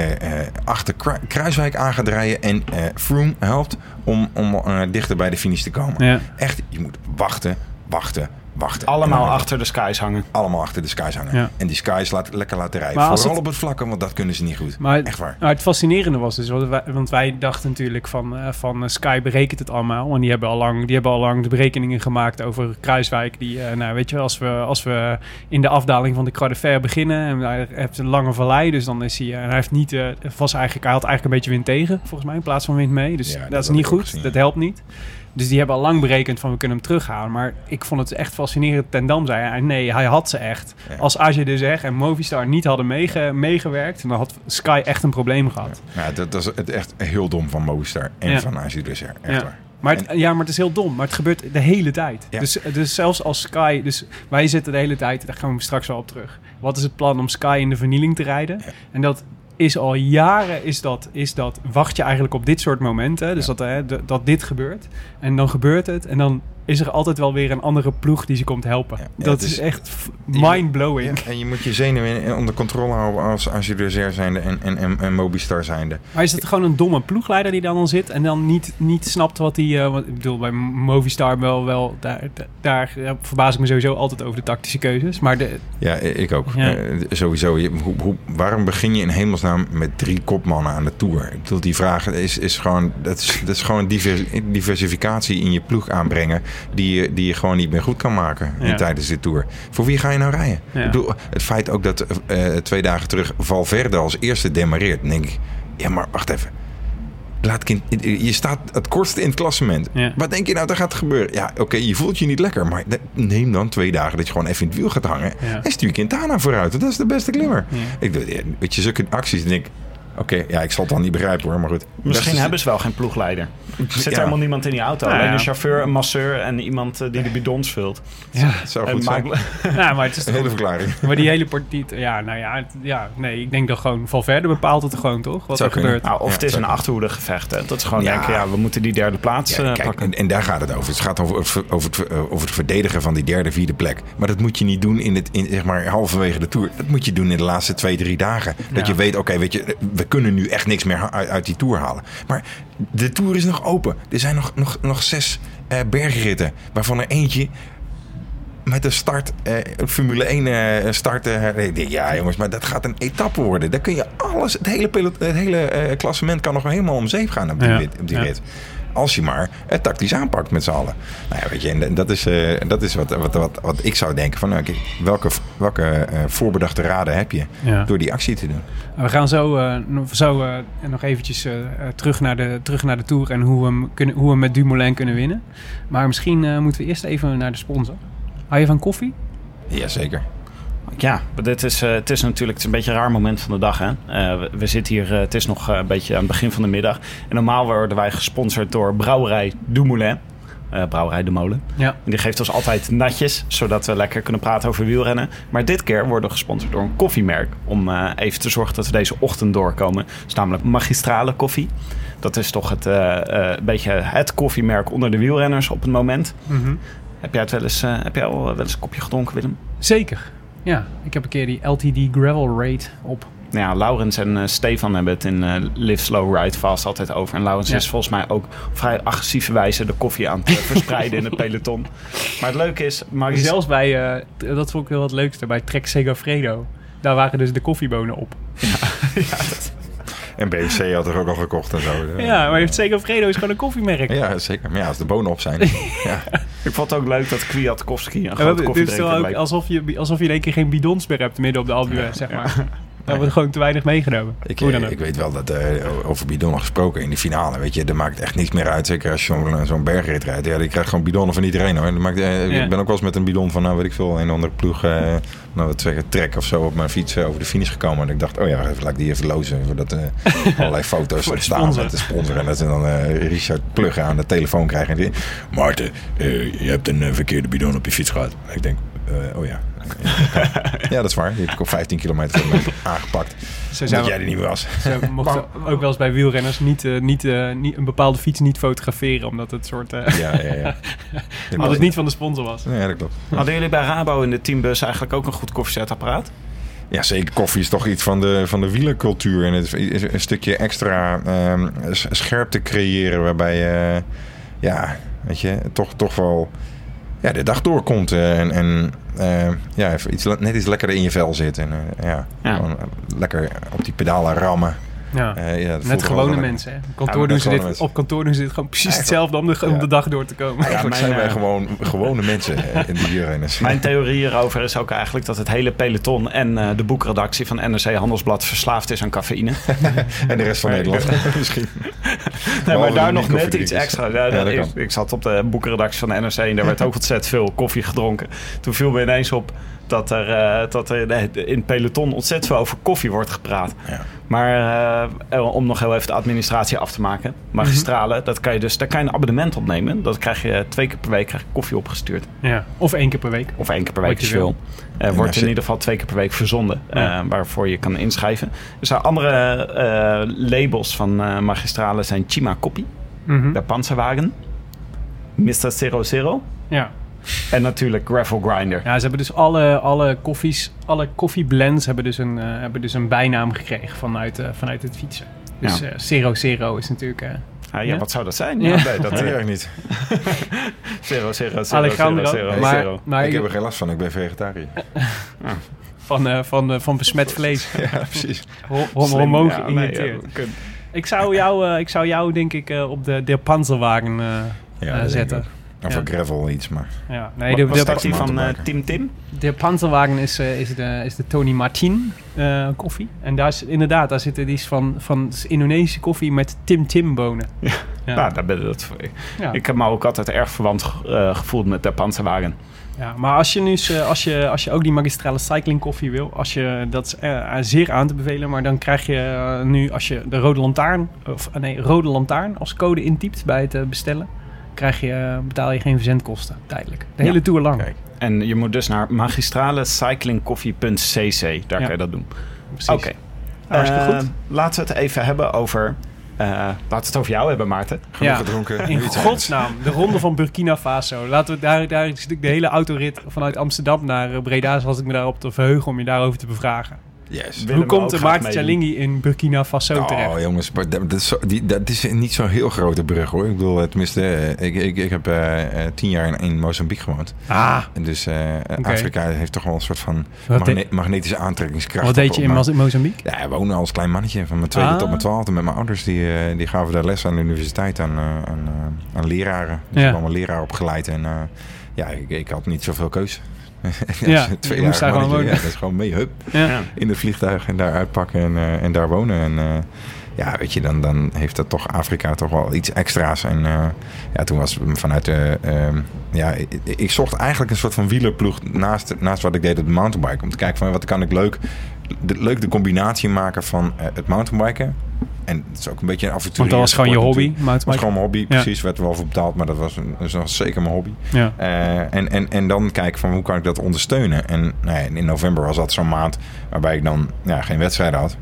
achter Kru- Kruiswijk aan gaat rijden. En Froome helpt om, om dichter bij de finish te komen. Echt, je moet wachten, wachten, wachten. Allemaal achter de skies hangen. Allemaal achter de skies hangen. Ja. En die skies laat, lekker laten rijden. Maar als Vooral het- op het vlakke, want dat kunnen ze niet goed. Maar, Echt waar. maar het fascinerende was dus, want wij, want wij dachten natuurlijk van, eh, van eh, Sky berekent het allemaal. En die hebben al lang, die hebben al lang de berekeningen gemaakt over Kruiswijk. Die, eh, nou weet je, wel, als we, als we in de afdaling van de Croix de Fer beginnen en hij heeft een lange vallei, dus dan is hij, en hij heeft niet, eh, was eigenlijk, hij had eigenlijk een beetje wind tegen, volgens mij, in plaats van wind mee. Dus Ja, dat, dat is niet goed, gezien, dat helpt niet. Dus die hebben al lang berekend van we kunnen hem terughalen. Maar ik vond het echt fascinerend. Ten Dam zei nee, hij had ze echt. Ja. Als AG de Zeg en Movistar niet hadden meege, meegewerkt, dan had Sky echt een probleem gehad. Ja, dat, dat is het echt heel dom van Movistar en Ja. van AG. Echt Ja. waar. Maar het, ja, maar het is heel dom. Maar het gebeurt de hele tijd. Ja. Dus, dus zelfs als Sky... Dus wij zitten de hele tijd... Daar gaan we straks wel op terug. Wat is het plan om Sky in de vernieling te rijden? Ja. En dat is al jaren... Is dat, is dat, wacht je eigenlijk op dit soort momenten. Dus dat, hè, dat dit gebeurt. En dan gebeurt het. En dan is er altijd wel weer een andere ploeg die ze komt helpen. Ja. Ja, dat is is- echt mind-blowing. Ja, en je moet je zenuwen onder controle houden als AG Dessert zijnde en, en, en, en Mobistar zijnde. Maar is het gewoon een domme ploegleider die dan al zit en dan niet, niet snapt wat hij... eh, wat, ik bedoel, bij Movistar wel, wel daar, daar, verbaas ik me sowieso altijd over de tactische keuzes. Maar de, Ja, ik ook. Eh, sowieso. Je, hoe, hoe, waarom begin je in hemelsnaam met drie kopmannen aan de Tour? Ik bedoel, die vraag is, is gewoon... Dat is, dat is gewoon divers- diversificatie in je ploeg aanbrengen... die je, die je gewoon niet meer goed kan maken Ja. tijdens de Tour. Voor wie ga je nou rijden? Ja. Ik bedoel, het feit ook dat eh, twee dagen terug Valverde als eerste demareert... dan denk ik, ja, maar wacht even. Laat kind, je staat het kortste in het klassement. Ja. Wat denk je nou dat gaat gebeuren? Ja, oké, je voelt je niet lekker. Maar neem dan twee dagen dat je gewoon even in het wiel gaat hangen. Ja. En stuur Quintana vooruit. Dat is de beste klimmer. Ja. Ik weet je, zulke acties. denk ik, Oké, ja, ik zal het dan niet begrijpen hoor, maar goed. Misschien hebben ze wel geen ploegleider. Er zit Ja. helemaal niemand in die auto. Nou Alleen ja. een chauffeur, een masseur en iemand eh, die de bidons vult. Ja. Het zou goed zijn. ja, maar het is Een hele verklaring. Maar die hele partij... Ja, nou ja, het- ja, nee, ik denk dat gewoon Valverde bepaalt het gewoon, toch? Wat Zou er gebeurt. Nou, of Ja, het is een achterhoede gevecht. Hè. Dat is gewoon Ja. denken, ja, we moeten die derde plaats Ja, eh, kijk, pakken. en, en daar gaat het over. Het gaat over, over, het, over het verdedigen van die derde, vierde plek. Maar dat moet je niet doen in het, in, zeg maar, halverwege de Tour. Dat moet je doen in de laatste twee, drie dagen. Dat Ja. je weet, oké, weet je, we kunnen nu echt niks meer uit, uit die Tour halen. Maar de Tour is nog open. Er zijn nog, nog, nog zes eh, bergritten. Waarvan er eentje met de start, eh, Formule 1 eh, starten. eh, ja, jongens, maar dat gaat een etappe worden. Daar kun je alles, het hele, het hele eh, klassement kan nog helemaal om zeep gaan op die, Ja, rit, op die ja. rit. Als je maar het tactisch aanpakt met z'n allen. Nou ja, weet je, en dat is, eh, dat is wat, wat, wat, wat ik zou denken van, nou, welke, welke eh, voorbedachte raden heb je Ja. door die actie te doen? We gaan zo, nog- zo nog eventjes terug, naar de, terug naar de Tour en hoe we, hem kunnen, hoe we met Dumoulin kunnen winnen. Maar misschien moeten we eerst even naar de sponsor. Hou je van koffie? Jazeker. Ja, dit is, eh, het is natuurlijk het is een beetje een raar moment van de dag. Hè? Eh, we, we zitten hier, eh, het is nog een beetje aan het begin van de middag. En normaal worden wij gesponsord door Brouwerij Dumoulin. Brouwerij de Molen. Ja. En die geeft ons altijd natjes, zodat we lekker kunnen praten over wielrennen. Maar dit keer worden we gesponsord door een koffiemerk. Om even te zorgen dat we deze ochtend doorkomen. Dat is namelijk Magistrale Koffie. Dat is toch het, een beetje het koffiemerk onder de wielrenners op het moment. Mhm. Heb jij, het wel, eens, heb jij al wel eens een kopje gedronken, Willem? Zeker. Ja, ik heb een keer die LTD Gravel Rate op. Nou ja, Laurens en eh, Stefan hebben het in eh, Live Slow Ride Fast altijd over. En Laurens Ja. is volgens mij ook op vrij agressieve wijze de koffie aan het eh, verspreiden in het peloton. Maar het leuke is, Magis- Zelfs bij, dat vond ik wel het leukste, bij Trek Segafredo. Daar waren dus de koffiebonen op. En BFC had er ook al gekocht en zo. Ja, maar Segafredo is gewoon een koffiemerk. Ja, zeker. Maar ja, als de bonen op zijn. ja. ik vond het ook leuk dat Kwiatkowski een Ja, we grote hebben- dit is koffiedrinker toch ook alsof je, alsof je in één keer geen bidons meer hebt midden op de Alpe d'Huez, zeg maar. Daar wordt gewoon te weinig meegenomen. Ik, Hoe dan eh, ook. ik weet wel dat eh, over bidonnen gesproken in de finale. Weet je, dat maakt echt niets meer uit. Zeker als je zo'n zo'n bergrit rijdt. Ja, die krijgt gewoon bidonnen van iedereen hoor. Dat maakt, eh, Ja. Ik ben ook wel eens met een bidon van, nou weet ik veel, een andere ploeg, eh, nou wat zeggen, trek of zo op mijn fiets eh, over de finish gekomen. En ik dacht, oh ja, even, laat ik die even lozen. Voordat eh allerlei foto's Voor staan met de sponsor. En dat ze dan eh, Richard Pluggen aan de telefoon krijgen. En die, Maarten, je hebt een verkeerde bidon op je fiets gehad. Ik denk, eh, oh ja. ja, dat is waar. Die heb ik op 15 kilometer aangepakt. Zo Omdat zijn jij er niet meer was. ze mochten ook wel eens bij wielrenners niet, eh, niet, eh, niet, een bepaalde fiets niet fotograferen. Omdat het soort... eh Ja, ja, ja. omdat het niet van de sponsor was. Ja, dat klopt. Hadden jullie bij Rabo in de teambus eigenlijk ook een goed koffiezetapparaat? Ja, zeker. Koffie is toch iets van de, van de wielercultuur. En het is een stukje extra ehm, s- scherpte creëren. Waarbij je, ja, weet je, toch, toch wel ja, de dag doorkomt. eh, En, en eh, ja, even iets, net iets lekkerder in je vel zit. En eh, ja, Ja. Gewoon lekker op die pedalen rammen. Ja. Eh, Net wel gewone mensen. Hè. Op, Ja, kantoor doen ze gewone dit, mensen. op kantoor doen ze dit gewoon precies hetzelfde om de, om de dag door te komen. Eigenlijk zijn wij eh, gewoon gewone mensen eh, in die wielrenners. Mijn theorie hierover is ook eigenlijk dat het hele peloton en eh, de boekredactie van NRC Handelsblad verslaafd is aan cafeïne. En de rest van Nederland misschien. Nee, maar de daar nog net iets extra. Ja, ik, zat op de boekenredactie van de NRC en daar werd ook ontzettend veel koffie gedronken. Toen viel me ineens op dat er, eh, dat er in het peloton ontzettend veel over koffie wordt gepraat. Ja. Maar eh, om nog heel even de administratie af te maken. Magistrale, dat kan je dus, daar kan je een abonnement op nemen. Dat krijg je twee keer per week krijg je koffie opgestuurd. Ja. Of één keer per week. Of één keer per week is veel. Eh, wordt in ieder geval twee keer per week verzonden. Ja. eh, waarvoor je kan inschrijven. Er zijn andere eh, labels van eh, magistrale zijn Chima Koppie. Mhm. De Panzerwagen. Mr. Zero Zero. Ja. En natuurlijk Gravel Grinder. ja, ze hebben dus alle, alle koffies, alle koffieblends hebben dus een, eh, hebben dus een bijnaam gekregen vanuit, eh, vanuit het fietsen. Dus Ja. eh, Zero Zero is natuurlijk... eh, Ah, ja, Ja? wat zou dat zijn? Ja. Nee, Dat weet ik niet. Zero, zero, zero, Alejandro, zero, zero, maar, zero. maar ik ik- heb er geen last van, ik ben vegetariër. van, eh, van, eh, van besmet vlees. Ja, precies. Hormoon Ja, nee, geïnjecteerd. ik, zou jou, eh, ik zou jou denk ik eh, op de, de Panzerwagen zetten. Of gravel iets, maar... Ja, nee, de, de, van eh, mountainbiker. Team Tim? de Panzerwagen is, eh, is, de, is de Tony Martin eh, koffie. En daar is inderdaad, daar zitten die is van, van Indonesische koffie met Tim Tim bonen. Ja. Ja. Nou, daar ben ik dat voor. Ja. Ik heb me ook altijd erg verwant eh, gevoeld met de Panzerwagen. Ja, maar als je nu als je, als je ook die magistrale cycling koffie wil, als je, dat is eh, zeer aan te bevelen, maar dan krijg je nu, als je de rode lantaarn, of nee, rode lantaarn als code intypt bij het bestellen, krijg je, eh, betaal je geen verzendkosten tijdelijk. De Ja. hele tour lang. Kijk. En je moet dus naar magistralecyclingcoffee.cc. Daar Ja. kan je dat doen. Precies. Oké. Hartstikke Eh, goed. Laten we het even hebben over... eh, laten we het over jou hebben, Maarten. Genoeg Ja. gedronken. In godsnaam, de ronde van Burkina Faso. Laten we daar, daar de hele autorit vanuit Amsterdam naar Breda, zoals ik me daarop te verheugen om je daarover te bevragen. Yes. Hoe komt de Maarten in Burkina Faso terecht? Oh jongens, maar dat, dat is, zo- die, dat is niet zo'n heel grote brug hoor. Ik bedoel, eh, tenminste, eh, ik, ik, ik heb eh, tien jaar in, in Mozambique gewoond. Ah, En dus eh. Afrika heeft toch wel een soort van magne- magnetische aantrekkingskracht. wat deed je op in Mozambique? Ja, we wonen als klein mannetje van mijn tweede Ah. tot mijn twaalfde met mijn ouders. Die, eh, die gaven daar les aan de universiteit aan, eh, aan, eh, aan leraren. Dus Ja. ik heb allemaal leraar opgeleid. En eh, ja, ik, ik had niet zoveel keus. Ja, je tweejarig moest daar gewoon mannetje, wonen. Ja, dat is gewoon mee, hup, in het vliegtuig en daar uitpakken en, eh, en daar wonen. En eh, ja, weet je, dan, dan heeft dat toch Afrika toch wel iets extra's. En eh, ja, toen was vanuit de... ehm, ja, ik, ik zocht eigenlijk een soort van wielerploeg naast, naast wat ik deed op de mountainbike. Om te kijken van wat kan ik leuk, de, leuk de combinatie maken van het mountainbiken. En het is ook een beetje een avontuur. Want dat was gewoon je hobby, Dat was gewoon mijn hobby, Ja. precies. Werd er wel voor betaald, maar dat was, een, dat was zeker mijn hobby. Ja. Eh, en, en, en dan kijken van hoe kan ik dat ondersteunen. En nou ja, in november was dat zo'n maand waarbij ik dan ja, geen wedstrijden had.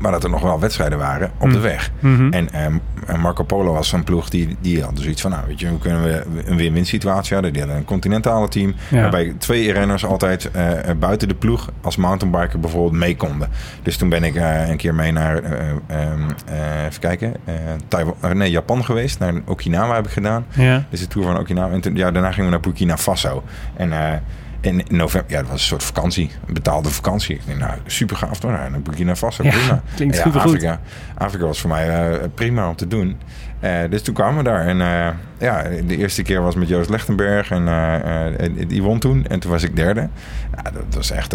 Maar dat er nog wel wedstrijden waren op de Hmm. weg. Mhm. En, ehm, en Marco Polo was zo'n ploeg die, die had dus iets van... nou weet je, hoe kunnen we een win-win situatie hadden. Die hadden een continentale team. Ja. Waarbij twee renners altijd eh, eh, buiten de ploeg... als mountainbiker bijvoorbeeld mee konden. Dus toen ben ik eh, een keer mee naar... eh, ehm, eh, even kijken. Taiwan, nee, Japan geweest. Naar Okinawa heb ik gedaan. Ja. Dus de tour van Okinawa. En toen, ja, daarna gingen we naar Burkina Faso. En in november, ja, dat was een soort vakantie. Een betaalde vakantie. Ik denk, nou, super gaaf? Nou, naar Burkina Faso, Ja, prima. klinkt ja. Afrika, Afrika was voor mij eh, prima om te doen. Eh, dus toen kwamen we daar. En eh, ja, de eerste keer was met Joost Lechtenberg. En die won toen. En toen was ik derde. Ja, dat was echt,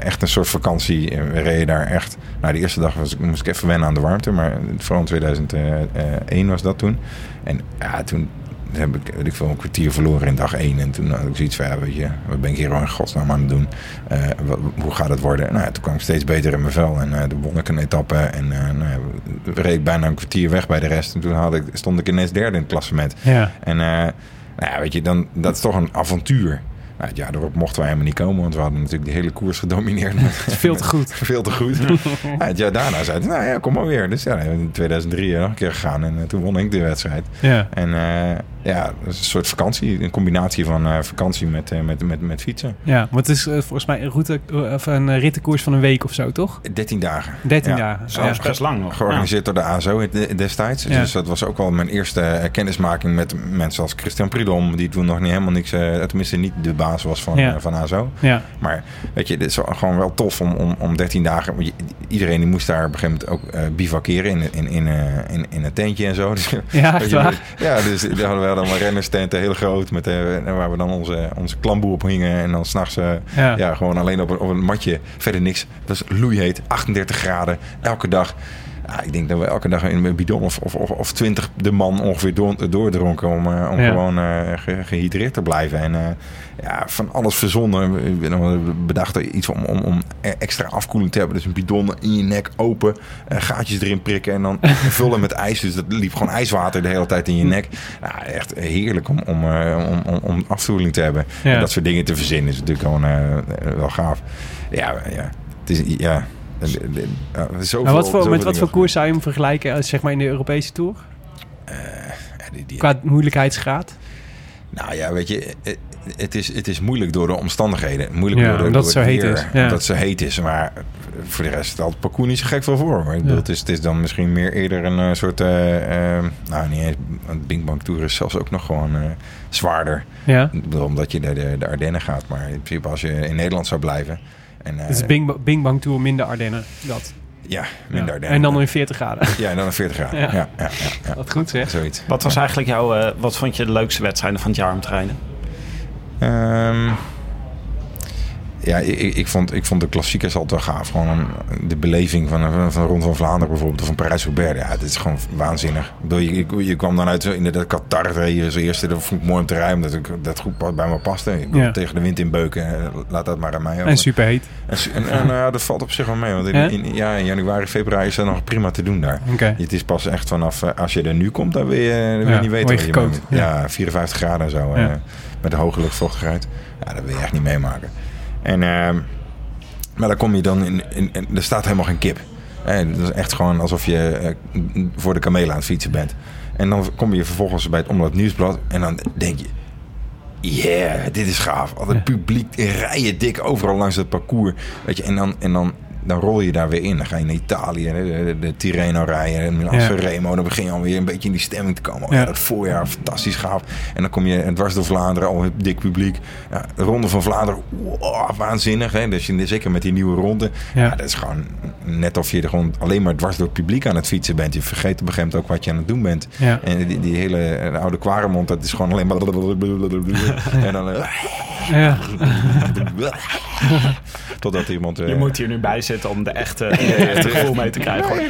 echt een soort vakantie. En We reden daar echt... Nou, de eerste dag was, ik- moest ik even wennen aan de warmte. Maar vooral in 2001 was dat toen. En ja, toen heb ik, weet ik veel, een kwartier verloren in dag één. En toen had ik zoiets van, ja, weet je, wat ben ik hier al in godsnaam aan het doen? Eh, wat- hoe gaat het worden? Nou ja, toen kwam ik steeds beter in mijn vel. En eh toen won ik een etappe. En eh nou, ja, reed ik bijna een kwartier weg bij de rest. En toen had ik, stond ik ineens derde in het klassement. Ja. En nou ja, weet je, dan, dat is toch een avontuur. Nou, het jaar erop mochten wij helemaal niet komen, want we hadden natuurlijk de hele koers gedomineerd. Veel te goed. veel te goed. ja, het jaar daarna zei nou ja, kom maar weer. Dus ja, in 2003 nog een keer gegaan en toen won ik de wedstrijd. Ja. En ja, dat is een soort vakantie, een combinatie van eh, vakantie met, eh, met, met, met fietsen. Ja, want het is eh, volgens mij een, route, of een rittenkoers van een week of zo, toch? 13 dagen. 13 Ja, dagen. Zo is Ja. best lang nog. Georganiseerd door de ASO de- destijds. Ja. Dus dat was ook wel mijn eerste kennismaking met mensen als Christian Prudhomme. Die toen nog niet helemaal niks, eh, tenminste niet de baas was van, Ja. van ASO. Ja. Maar weet je, dit is gewoon wel tof om, om, om 13 dagen. want je- Iedereen die moest daar op een gegeven moment ook eh bivakeren in, in, in, eh, in, in een tentje en zo. Dus, Ja, je, waar? ja, dus daar hadden we allemaal rennerstenten, heel groot. Met, eh, waar we dan onze, onze klamboe op hingen. En dan s'nachts eh, Ja. ja. gewoon alleen op een, op een matje. Verder niks. Dat was loeiheet, 38 graden, elke dag. Ja, ik denk dat we elke dag in een bidon of, of, of, of 20 de man ongeveer door, doordronken om, eh, om Ja. gewoon eh, ge- gehydreerd te blijven. En eh, ja, van alles verzonnen. We- bedachten iets om, om, om extra afkoeling te hebben. Dus een bidon in je nek open, eh, gaatjes erin prikken en dan vullen met ijs. Dus dat liep gewoon ijswater de hele tijd in je nek. Ja, echt heerlijk om, om, eh, om, om, om afkoeling te hebben. Ja. En dat soort dingen te verzinnen is natuurlijk gewoon eh, wel gaaf. Ja, ja. Het is, ja. Zoveel- Maar wat voor, met wat voor koers zou je hem vergelijken eh, zeg maar in de Europese Tour? Ja, die- die- Qua moeilijkheidsgraad? Nou ja, weet je, eh, het is, het is moeilijk door de omstandigheden. Moeilijk Ja, door, de, omdat door het zo heet weer, is. Ja. Omdat het zo heet is. Maar voor de rest stelt het parcours niet zo gek veel voor. Maar Ja. het, is, het is dan misschien meer eerder een soort... eh, nou, niet eens... Een Bing Bang Tour is zelfs ook nog gewoon eh, zwaarder. Ja. Ik bedoel, omdat je naar de, de Ardennen gaat. Maar in principe als je in Nederland zou blijven... En, eh, Het is Bing, Bing Bang Tour minder Ardennen. Dat. Ja, minder Ja. Ardennen. En dan in 40 graden. Ja, en dan een 40 graden. Ja. Ja, ja, ja, ja, Wat goed zeg. zoiets. Wat was eigenlijk jouw, eh, wat vond je de leukste wedstrijden van het jaar om te rijden? Ehm, ja, ik, ik, vond, ik vond de klassiekers altijd wel gaaf. Gewoon een- de beleving van, van, Rond van Vlaanderen bijvoorbeeld. Of van Parijs-Roubaix. Ja, dit is gewoon waanzinnig. Je, je, je kwam dan uit zo- inderdaad Qatar. reed als eerste. Dat vond ik mooi om te rijden. Omdat ik, dat goed bij me paste. Ja. Tegen de wind in beuken. eh, Laat dat maar aan mij over. En superheet. En, en, nou ja, dat valt op zich wel mee. Want in, Ja? in, ja, in januari, februari is dat nog prima te doen daar. Het is pas echt vanaf, eh, als je er nu komt, dan wil je, dan wil je Ja, niet weten wat je Ja. Ja, 54 graden en zo. Ja. eh, met een hoge luchtvochtigheid. Ja, dat wil je echt niet meemaken. En, ehm, maar dan kom je dan in, in, in- er staat helemaal geen kip. Eh, dat is echt gewoon alsof je eh, voor de kamelen aan het fietsen bent. En dan kom je vervolgens bij het Omlaat Nieuwsblad en dan denk je... Yeah, dit is gaaf. Al het publiek in rijen dik overal langs het parcours. Weet je, en dan, en dan, dan rol je daar weer in. Dan ga je naar Italië, de, de, de Tirreno rijden, en Milan Ja. Sanremo. Dan begin je alweer een beetje in die stemming te komen. Oh, ja. Ja. dat voorjaar, fantastisch gaaf. En dan kom je dwars door Vlaanderen, al het dik publiek. Ja, de Ronde van Vlaanderen, wow, waanzinnig. Hè? Dus je, zeker met die nieuwe ronde. Ja. Ja. dat is gewoon net of je er gewoon alleen maar dwars door het publiek aan het fietsen bent. Je vergeet op een gegeven moment ook wat je aan het doen bent. Ja. En die, die hele eh, oude kwaremond, dat is gewoon alleen maar... En dan... eh, Ja. Totdat iemand... eh, Je moet hier nu bij zitten om de echte, de echte gevoel mee te krijgen. hoor.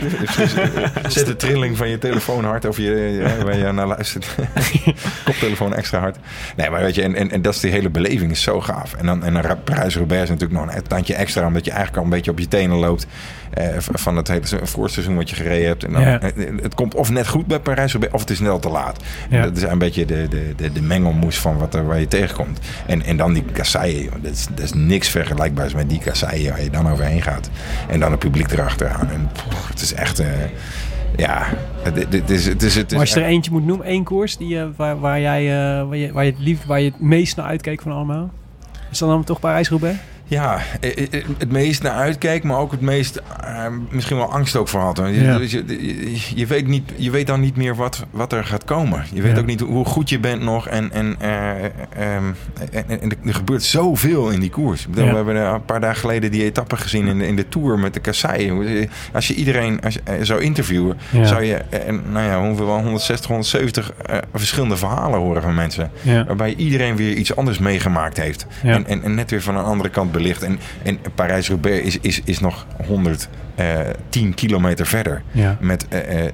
Zet de trilling van je telefoon hard of je, ja, waar je naar luistert. Koptelefoon extra hard. Nee, maar weet je, en, en, en dat is die hele beleving is zo gaaf. En dan, en dan Parijs-Roubaix is natuurlijk nog een tandje extra, omdat je eigenlijk al een beetje op je tenen loopt eh, van het hele se- voorseizoen wat je gereden hebt. En dan, Ja. het, komt of net goed bij Parijs-Roubaix, of het is net al te laat. Ja. Dat is een beetje de, de, de, de mengelmoes van wat er, waar je tegenkomt. En, en dan die kasseien, dat is, dat is niks vergelijkbaars met die kasseien waar je dan overheen gaat. En dan het publiek erachteraan. En het is echt... eh, ja, het, het is, het is, het is Maar als je er eentje moet noemen, één koers die, eh, waar, waar, jij, eh, waar, je, waar, je het lief, waar je het meest naar uitkeek van allemaal? Is dat dan toch Parijs-Roubaix? Ja, eh, eh, het meest naar uitkijk, maar ook het meest eh, misschien wel angst ook voor had. Je, Ja. dus je, je, je weet niet, je weet dan niet meer wat, wat er gaat komen. Je weet Ja. ook niet hoe goed je bent nog. En, en, eh, ehm, en, en er gebeurt zoveel in die koers. Ik bedoel, Ja. We hebben een paar dagen geleden die etappe gezien in de, in de Tour met de kasseien. Als je iedereen als je, eh, zou interviewen, zou je eh, nou ja, hoeveel, 160, 170 eh, verschillende verhalen horen van mensen. Waarbij iedereen weer iets anders meegemaakt heeft. En, en, en net weer van een andere kant En, en Parijs-Roubaix is, is, is nog 110 kilometer verder. Ja. Met eh, eh, eh,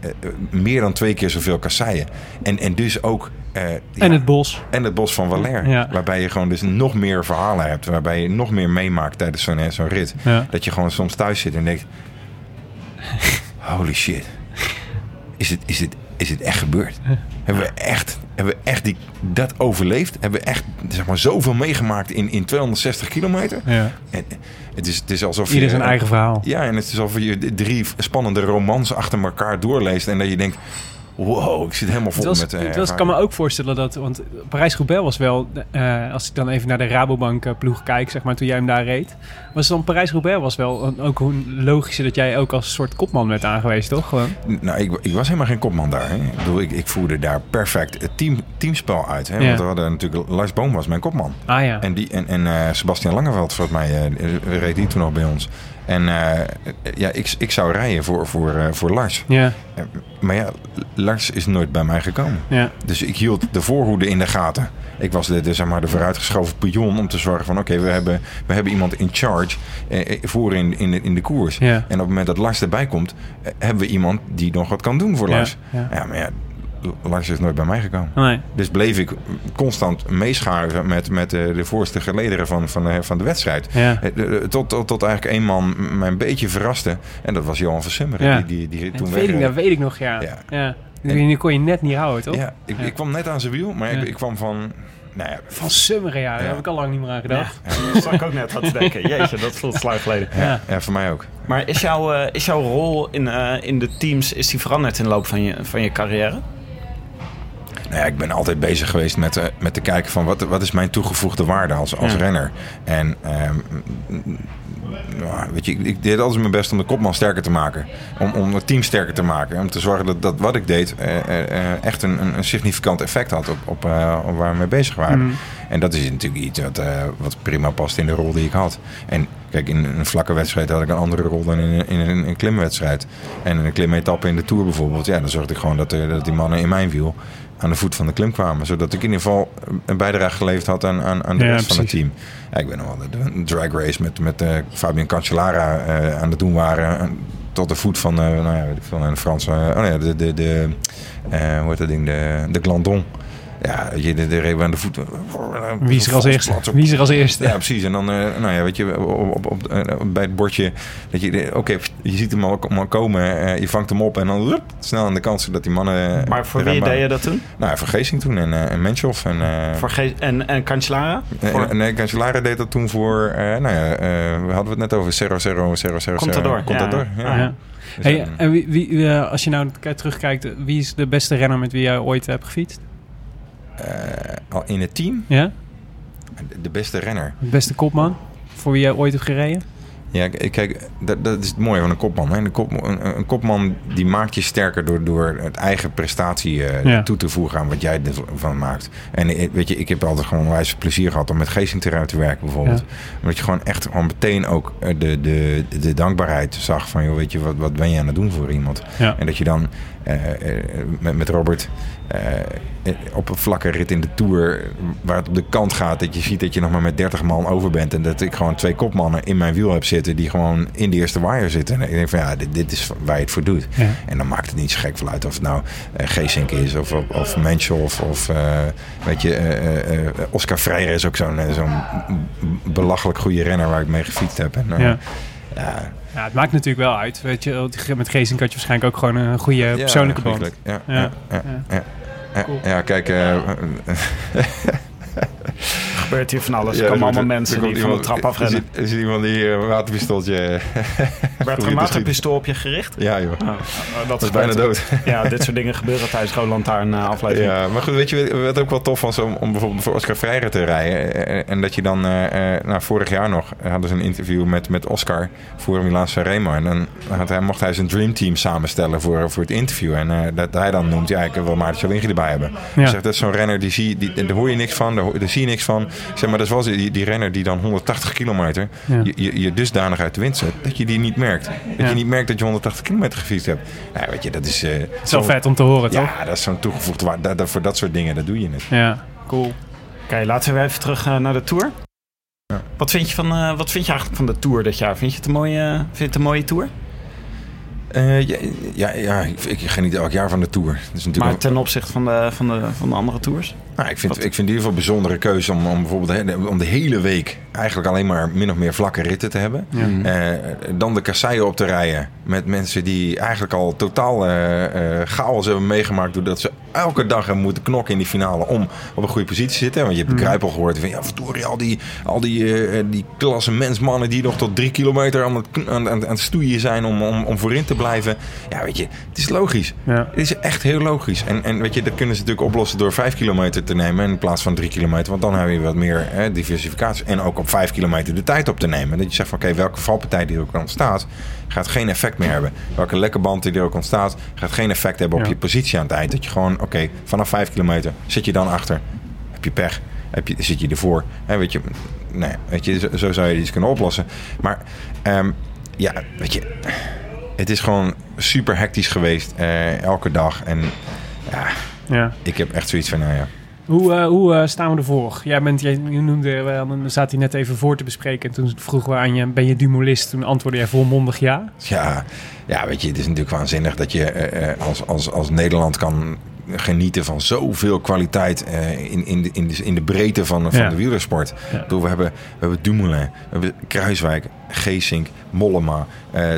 meer dan twee keer zoveel kasseien. En, en dus ook... eh, ja, En het bos. en het bos van Valère. Ja. Waarbij je gewoon dus nog meer verhalen hebt. Waarbij je nog meer meemaakt tijdens zo'n eh, zo'n rit. Ja. Dat je gewoon soms thuis zit en denkt... Holy shit. Is het, is het, is het echt gebeurd? Hebben we echt, hebben we echt die, dat overleefd? Hebben we echt zeg maar, zoveel meegemaakt in, in 260 kilometer? Ja. En, het, is, het is alsof Ieder je... zijn eigen verhaal. Ja, en het is alsof je drie spannende romans achter elkaar doorleest. En dat je denkt... Wow, ik zit helemaal vol was, met... eh, het was, ik kan me ook voorstellen dat, want Parijs-Roubaix was wel, eh, als ik dan even naar de Rabobank eh, ploeg kijk, zeg maar, toen jij hem daar reed, was dan Parijs-Roubaix was wel een, ook een logische dat jij ook als soort kopman werd aangewezen, toch? Gewoon. Nou, ik, ik was helemaal geen kopman daar. Hè. Ik, bedoel, ik, ik voerde daar perfect het team, teamspel uit. Hè. Ja. Want we hadden natuurlijk... Lars Boom was mijn kopman. Ah ja. En, die, en, en eh, Sebastian Langeveld, volgens mij, eh, reed die toen nog bij ons. En eh, ja, ik, ik zou rijden voor, voor, eh, voor Lars. ja, Maar ja, Lars is nooit bij mij gekomen. ja, Dus ik hield de voorhoede in de gaten. Ik was de, de, zeg maar, de vooruitgeschoven pion om te zorgen van... oké, we, hebben, we hebben iemand in charge eh, eh, voor in, in, de, in de koers. Ja. En op het moment dat Lars erbij komt... eh, hebben we iemand die nog wat kan doen voor Lars. ja. Ja, maar ja, Lars is nooit bij mij gekomen. nee. Dus bleef ik constant meeschuiven met, met de, de voorste gelederen van, van, de, van de wedstrijd. Ja. Eh, de- Tot, tot, tot eigenlijk één man mij een beetje verraste. En dat was Johan van Summeren. Ja. Die, die, die Dat toen weet, ik, dat weet ik nog, ja. Ja. ja. Die kon je net niet houden, toch? Ja, ik, Ja. ik kwam net aan zijn wiel, maar Ja. ik, ik kwam van... Nou ja, Van Summeren, ja. Daar Ja. heb ik al lang niet meer aan gedacht. Dat zag ik ook net aan te denken. Jeetje, dat voelt lang geleden. Ja. ja, voor mij ook. Maar is, jouw eh, is jouw rol in, eh, in de teams is die veranderd in de loop van je, van je carrière? Nou ja, ik ben altijd bezig geweest met, eh, met te kijken van wat, wat is mijn toegevoegde waarde als, als Ja. renner. En ehm, nou, weet je, ik, deed altijd mijn best om de kopman sterker te maken. Om, om het team sterker te maken. Om te zorgen dat, dat wat ik deed eh, eh, echt een, een, significant effect had op, op, op waar we mee bezig waren. Mhm. En dat is natuurlijk iets wat, wat prima past in de rol die ik had. En Kijk, in een vlakke wedstrijd had ik een andere rol dan in een, in een, een klimwedstrijd. En in een klimetappe in de Tour bijvoorbeeld, ja, dan zorgde ik gewoon dat, er- dat die mannen in mijn wiel aan de voet van de klim kwamen. Zodat ik in ieder geval een bijdrage geleverd had aan, aan, aan de Ja, rest van het team. Ja, ik ben nog wel de, de drag race met, met eh, Fabian Cancellara eh, aan het doen waren. En tot de voet van, eh, nou ja, veel, een Franse, oh nee, de, de, de eh, hoe heet dat ding, de, de Glandon. Ja, weet je, de, de aan de voet. Wie is er als eerste? Wie is er als eerste? Ja, precies. En dan, eh, nou ja, weet je, op, op, op, eh, bij het bordje, dat je, oké, je ziet hem al, al komen, eh, je vangt hem op en dan rup, snel aan de kant, zodat die mannen... Maar voor wie deed je dat toen? Nou, voor Geesing toen en, eh en Menchoff en... eh, Voor Ge- en, en Cancellara? eh, Voor- Nee, Cancellara deed dat toen voor, eh, nou ja, eh, we hadden het net over Zero Zero Zero Zero. Contador, ja. Contador, ja. Ah, Ja. Dus, Hey, eh, en wie, wie, eh, als je nou terugkijkt, wie is de beste renner met wie jij ooit hebt gefietst? Eh, al in het team, Ja? de beste renner. De beste kopman? Voor wie jij ooit hebt gereden? Ja, kijk, dat, dat is het mooie van een kopman. Hè. Een, kop, een, een kopman die maakt je sterker door, door het eigen prestatie eh, Ja. toe te voegen aan wat jij ervan maakt. En weet je, ik heb altijd gewoon wijze plezier gehad om met Geesting te te werken bijvoorbeeld. Ja. Omdat je gewoon echt gewoon meteen ook eh, de, de, de dankbaarheid zag van, joh, weet je, wat, wat ben je aan het doen voor iemand? Ja. En dat je dan met, met Robert eh, eh, op een vlakke rit in de Tour... waar het op de kant gaat, dat je ziet dat je nog maar met 30 man over bent... en dat ik gewoon twee kopmannen in mijn wiel heb zitten... die gewoon in de eerste wire zitten. En ik denk van, ja, dit, dit is waar je het voor doet. Ja. En dan maakt het niet zo gek veel uit of het nou eh Geesink is... of, of, of Menschel of, of eh, weet je, eh, eh, eh, Oscar Freire is ook zo'n eh, zo'n belachelijk goede renner... waar ik mee gefietst heb. En, eh, Ja. Ja, Ja, het maakt natuurlijk wel uit. Weet je, met Geesink had je waarschijnlijk ook gewoon een goede persoonlijke band. Ja, Ja. ja, ja, Cool. ja, kijk, eh, gebeurt hier van alles. ja, Er komen allemaal er- mensen er die van de trap afrennen. Er zit, er zit iemand die hier een waterpistooltje... Werd er Goeie een waterpistool op je gericht? ja, joh. Ah, dat, Dat is bijna dood. Ja, dit soort dingen gebeuren tijdens gewoon lantaarn eh, aflevering. Ja, maar goed, weet je wat ook wel tof was om, om bijvoorbeeld voor Oscar Freire te rijden. Eh, En dat je dan, eh, eh, nou, vorig jaar nog, hadden ze een interview met, met Oscar voor Milaan Sanremo. En dan had hij, mocht hij zijn dreamteam samenstellen voor, voor het interview. En eh, dat hij dan noemt, ja, ik wil Maarten Chalingi erbij hebben. Ja. Hij zegt, dat is zo'n renner, die zie, die, daar hoor je niks van, daar zie je niks van. Zeg, maar dat is wel die, die renner die dan 180 kilometer Ja. je, je, je dusdanig uit de wind zet, dat je die niet merkt. Dat Ja. je niet merkt dat je 180 kilometer gefietst hebt. Nou, weet je, dat is... eh, Het is wel vet om te horen, toch? ja, dat is zo'n toegevoegde waarde. Dat- dat- Voor dat soort dingen, dat doe je het. Ja, cool. Oké, laten we weer even terug eh, naar de Tour. Ja. Wat, vind je van, eh, wat vind je eigenlijk van de Tour dit jaar? Vind je het een mooie, vind je het een mooie Tour? Eh, ja, ja, ja, ik, ik geniet elk jaar van de Tour. Dat is natuurlijk Maar ten opzichte van de, van de, van de andere Tours? Nou, ik, vind, wat- ik vind in ieder geval een bijzondere keuze om, om bijvoorbeeld de, om de hele week eigenlijk alleen maar min of meer vlakke ritten te hebben. Ja. Eh, dan de kasseien op te rijden met mensen die eigenlijk al totaal eh, eh, chaos hebben meegemaakt. Doordat ze elke dag hebben moeten knokken in die finale om op een goede positie te zitten. Want je hebt de Kruipel gehoord van ja, verdorie, al die, al die, die klasse mensmannen die nog tot drie kilometer aan het, aan, aan, aan het stoeien zijn om, om, om voorin te blijven. Ja, weet je, het is logisch. Ja. Het is echt heel logisch. En, en weet je, dat kunnen ze natuurlijk oplossen door vijf kilometer te nemen in plaats van drie kilometer. Want dan heb je wat meer hè, diversificatie. En ook op vijf kilometer de tijd op te nemen. Dat je zegt van oké, welke valpartij die er ook ontstaat, gaat geen effect meer hebben. Welke lekke band die er ook ontstaat, gaat geen effect hebben op Ja. je positie aan het eind. Dat je gewoon, oké, vanaf vijf kilometer zit je dan achter. Heb je pech. Heb je, zit je ervoor. Hè, weet je, nee, weet je, zo, zo zou je iets kunnen oplossen. Maar ehm, ja, weet je, het is gewoon super hectisch geweest eh, elke dag. En ja, ja. ik heb echt zoiets van, nou ja. Hoe, eh, hoe eh, staan we ervoor? Jij bent, jij, je noemde, we hadden- we zaten hier net even voor te bespreken. En toen vroegen we aan je, ben je dumolist? Toen antwoordde jij volmondig ja. Ja, ja, weet je, het is natuurlijk waanzinnig dat je eh, eh, als, als, als Nederland kan genieten van zoveel kwaliteit eh, in, in, de, in, de, in de breedte van, van Ja. de wielersport. Ja. Ik bedoel, we hebben, we hebben Dumoulin, we hebben Kruiswijk, Geesink, Mollema, eh,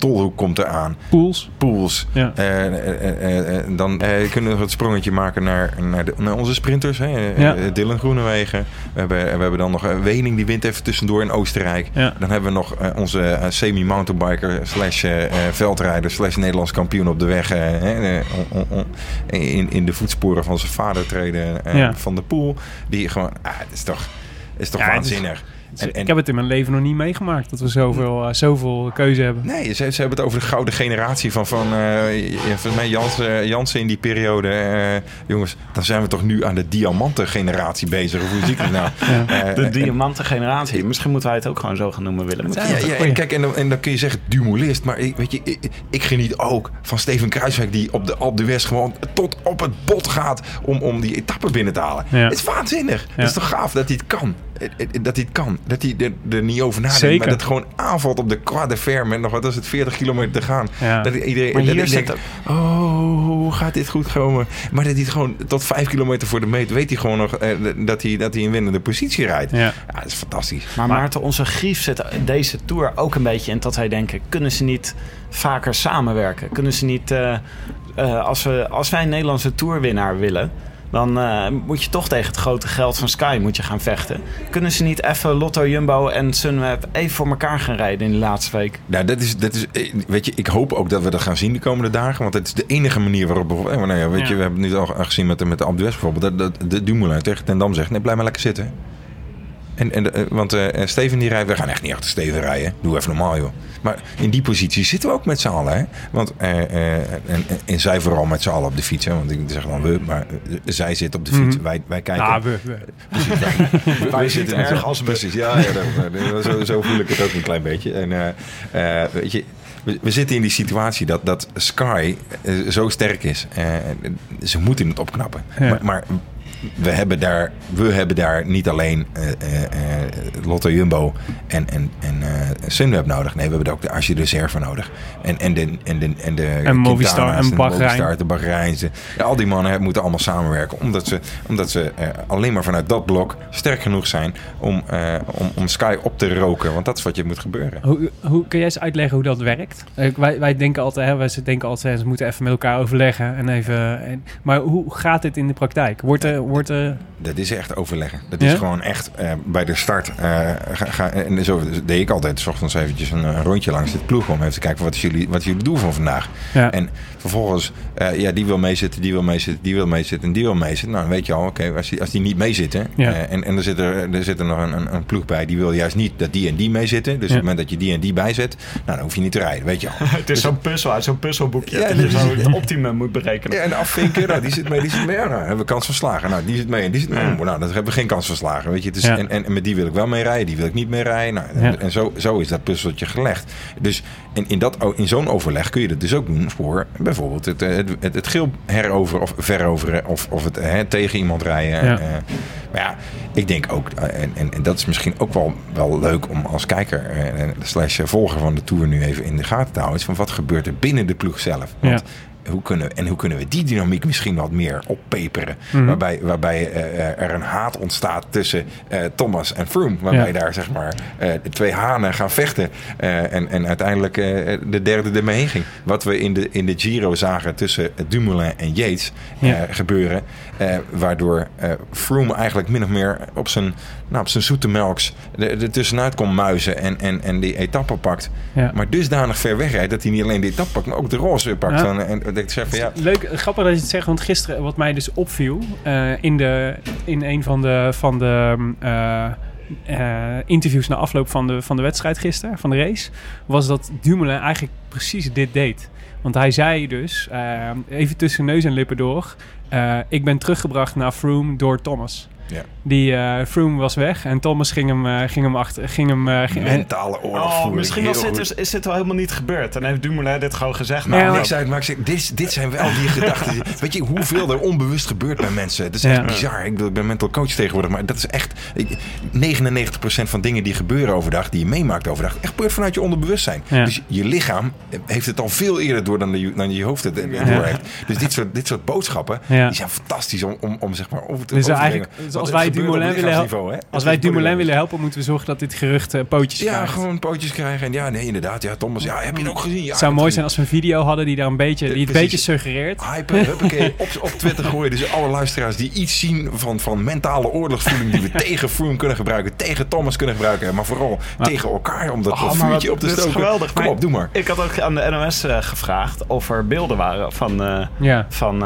Tolhoek komt eraan, Pools. Poels. Ja. Eh, eh, eh, dan kunnen we het sprongetje maken naar, naar, de, naar onze sprinters. Hè? Ja. Dylan Groenewegen. We hebben, we hebben dan nog Wening, die wint even tussendoor in Oostenrijk. Ja. Dan hebben we nog onze semi-mountainbiker slash veldrijder slash Nederlands kampioen op de weg. hè, in, in de voetsporen van zijn vader treden van de Poel. Die gewoon, ah, het is toch, het is toch is- waanzinnig. En- en- ik heb het in mijn leven nog niet meegemaakt dat we zoveel, eh, zoveel keuze hebben. Nee, ze, ze hebben het over de gouden generatie van, van eh, ja, volgens mij Jans, eh, Jansen in die periode. Eh, jongens, dan zijn we toch nu aan de diamanten generatie bezig. Of hoe zie ik het nou? Eh, De en- diamanten generatie. Misschien moeten wij het ook gewoon zo gaan noemen, Willem. Ja, ja, en kijk, en dan, en dan kun je zeggen dumolist. Maar ik, weet je, ik, ik geniet ook van Steven Kruiswijk... die op de Alpe d'Huez gewoon tot op het bot gaat... om, om die etappe binnen te halen. Ja. Het is waanzinnig. Het is toch gaaf dat hij het kan. Eh, eh, Dat hij het kan. Dat hij er, er niet over nadenkt. Zeker. Maar dat het gewoon aanvalt op de Croix de Fer... met nog, wat is het, 40 kilometer te gaan. Ja. Dat iedereen Maar hier ik zit denk, oh, hoe gaat dit goed komen? Maar dat hij het gewoon tot 5 kilometer voor de meet... weet hij gewoon nog eh, dat, hij, dat hij een winnende positie rijdt. Ja. Ja, dat is fantastisch. Maar Maarten, onze grief zit deze tour ook een beetje in dat wij denken... kunnen ze niet vaker samenwerken? Kunnen ze niet... eh, eh, als, we, als wij een Nederlandse tourwinnaar willen... dan eh, moet je toch tegen het grote geld van Sky moet je gaan vechten. Kunnen ze niet even Lotto Jumbo en Sunweb even voor elkaar gaan rijden in de laatste week? Nou, dat is, dat is, weet je, ik hoop ook dat we dat gaan zien de komende dagen. Want het is de enige manier waarop... bijvoorbeeld- eh, nou ja, weet je, we hebben het nu al gezien met, de- met de d'Huez bijvoorbeeld. Dat, dat de Dumoulin tegen Ten Dam zegt, nee, blijf maar lekker zitten. En, en, eh, want eh, Steven die rijdt, we gaan echt niet achter Steven rijden. Doe even normaal, joh. Maar in die positie zitten we ook met z'n allen, hè. Want, eh, en, en, en zij vooral met z'n allen op de fiets, hè. Want ik zeg dan we, maar zij zit op de fiets. Mhm. Wij, wij kijken... Nou, we, we- Precies, wij, wij zitten erg als precies. Ja, ja dat- zo, zo voel ik het ook een klein beetje. En weet je, we, zitten in die situatie dat, dat Sky zo sterk is. Eh, ze moeten het opknappen. Ja. Maar, maar we hebben daar, we hebben daar niet alleen eh, eh, eh, Lotto Jumbo en, en, en eh, Sunweb nodig. Nee, we hebben ook de Archie Reserve nodig. En, en de, en de, en de En Movistar en Bahrein. Movistar, de Bahreijnse. Ja, al die mannen moeten allemaal samenwerken. Omdat ze, omdat ze alleen maar vanuit dat blok sterk genoeg zijn om, eh, om, om Sky op te roken. Want dat is wat je moet gebeuren. hoe, hoe, kun jij eens uitleggen hoe dat werkt? Wij, wij denken altijd, hè, wij denken altijd, ze moeten even met elkaar overleggen. En even, en, maar hoe gaat dit in de praktijk? Wordt er, wordt er Dat is echt overleggen. Dat Ja? is gewoon echt eh, bij de start. eh, ga, ga- en zo deed ik altijd. S ochtends eventjes een, een rondje langs dit ploeg. Om even te kijken wat is jullie, wat is jullie doel van vandaag. Ja. En vervolgens, eh, ja, die wil meezitten, die wil meezitten, die wil meezitten en die wil meezitten. Nou, dan weet je al, oké, als, die, als die niet meezitten. Ja. eh, en en er, zit er, er zit er nog een, een, een ploeg bij die wil juist niet dat die en die meezitten. Dus Ja. op het moment dat je die en die bijzet, nou, dan hoef je niet te rijden, weet je al. Het is zo'n puzzel uit zo'n puzzelboekje. Ja, dat je zo het optimum moet berekenen. Ja, en afvinken, nou, die zit mee, die zit mee. Ja, nou, hebben we kans van slagen. Nou, die zit mee en die zit mee. Ja. Oh, nou, dan hebben we geen kans van slagen. Weet je, het is, Ja. en, en, en met die wil ik wel mee rijden, die wil ik niet mee rijden. Nou, en- Ja. En zo, zo is dat puzzeltje gelegd. Dus in, in, dat, in zo'n overleg kun je dat dus ook doen voor bijvoorbeeld het, eh, het, het, het geel heroveren of veroveren of, of het hè, tegen iemand rijden. Ja. Eh, maar ja, ik denk ook, eh, en, en, en dat is misschien ook wel, wel leuk om als kijker eh, slash volger van de Tour nu even in de gaten te houden. Is van wat gebeurt er binnen de ploeg zelf? Want hoe kunnen, en hoe kunnen we die dynamiek misschien wat meer oppeperen? Mhm. Waarbij, waarbij eh, er een haat ontstaat tussen eh, Thomas en Froome. Waarbij Ja. daar zeg maar eh, de twee hanen gaan vechten. eh, en, en uiteindelijk eh, de derde ermee heen ging. Wat we in de, in de Giro zagen tussen Dumoulin en Yates eh, Ja. gebeuren. eh, waardoor eh Froome eigenlijk min of meer op zijn, nou, op zijn zoete melks er tussenuit kon muizen. En, en, en die etappe pakt. Ja. Maar dusdanig ver wegrijdt dat hij niet alleen de etappe pakt, maar ook de roze pakt. Ja. En, ik zeg van ja, Leuk, grappig dat je het zegt, want gisteren, wat mij dus opviel eh, in, de, in een van de, van de mm, eh, eh, interviews na afloop van de, van de wedstrijd gisteren, van de race, was dat Dumoulin eigenlijk precies dit deed. Want hij zei dus, even tussen neus en lippen door, ik ben teruggebracht naar Froome door Thomas. Ja. Die eh, Froome was weg en Thomas ging hem, eh, ging hem achter. Ging hem, eh, ging- mentale oorlogvoering. Oh, misschien was dit, dus, is dit wel helemaal niet gebeurd. En heeft Dumoulin dit gewoon gezegd. Nou, maar- Niks uit, maar ik zeg, dit, dit zijn wel die gedachten. Weet je hoeveel er onbewust gebeurt bij mensen? Dat is echt Ja. bizar. Ik, ik ben mental coach tegenwoordig, maar dat is echt... Ik, 99% van dingen die gebeuren overdag, die je meemaakt overdag, echt gebeurt vanuit je onderbewustzijn. Ja. Dus je lichaam heeft het al veel eerder door dan, de, dan je hoofd het door heeft. Dus dit soort, dit soort boodschappen, Ja. die zijn fantastisch om, om, om zeg maar over te Dus over te eigenlijk, als wij Dumoulin willen, helpen, hè. als Het wij Dumoulin willen helpen, moeten we zorgen dat dit gerucht eh, pootjes Ja, krijgt. gewoon pootjes krijgen. En ja, nee, inderdaad. Ja, Thomas, ja, heb je het ook gezien? Ja, Het zou mooi zijn als we een video hadden die daar een beetje, die het precies. beetje suggereert. hypen, huppakee, op, op Twitter gooien. Dus alle luisteraars die iets zien van, van mentale oorlogsvoering... die we tegen Froome kunnen gebruiken, tegen Thomas kunnen gebruiken... maar vooral tegen elkaar om dat Oh, vuurtje op te dit is stoken. geweldig. Kom Maar- op, doe maar. Ik had ook aan de NOS eh, gevraagd of er beelden waren van, eh, Ja. van,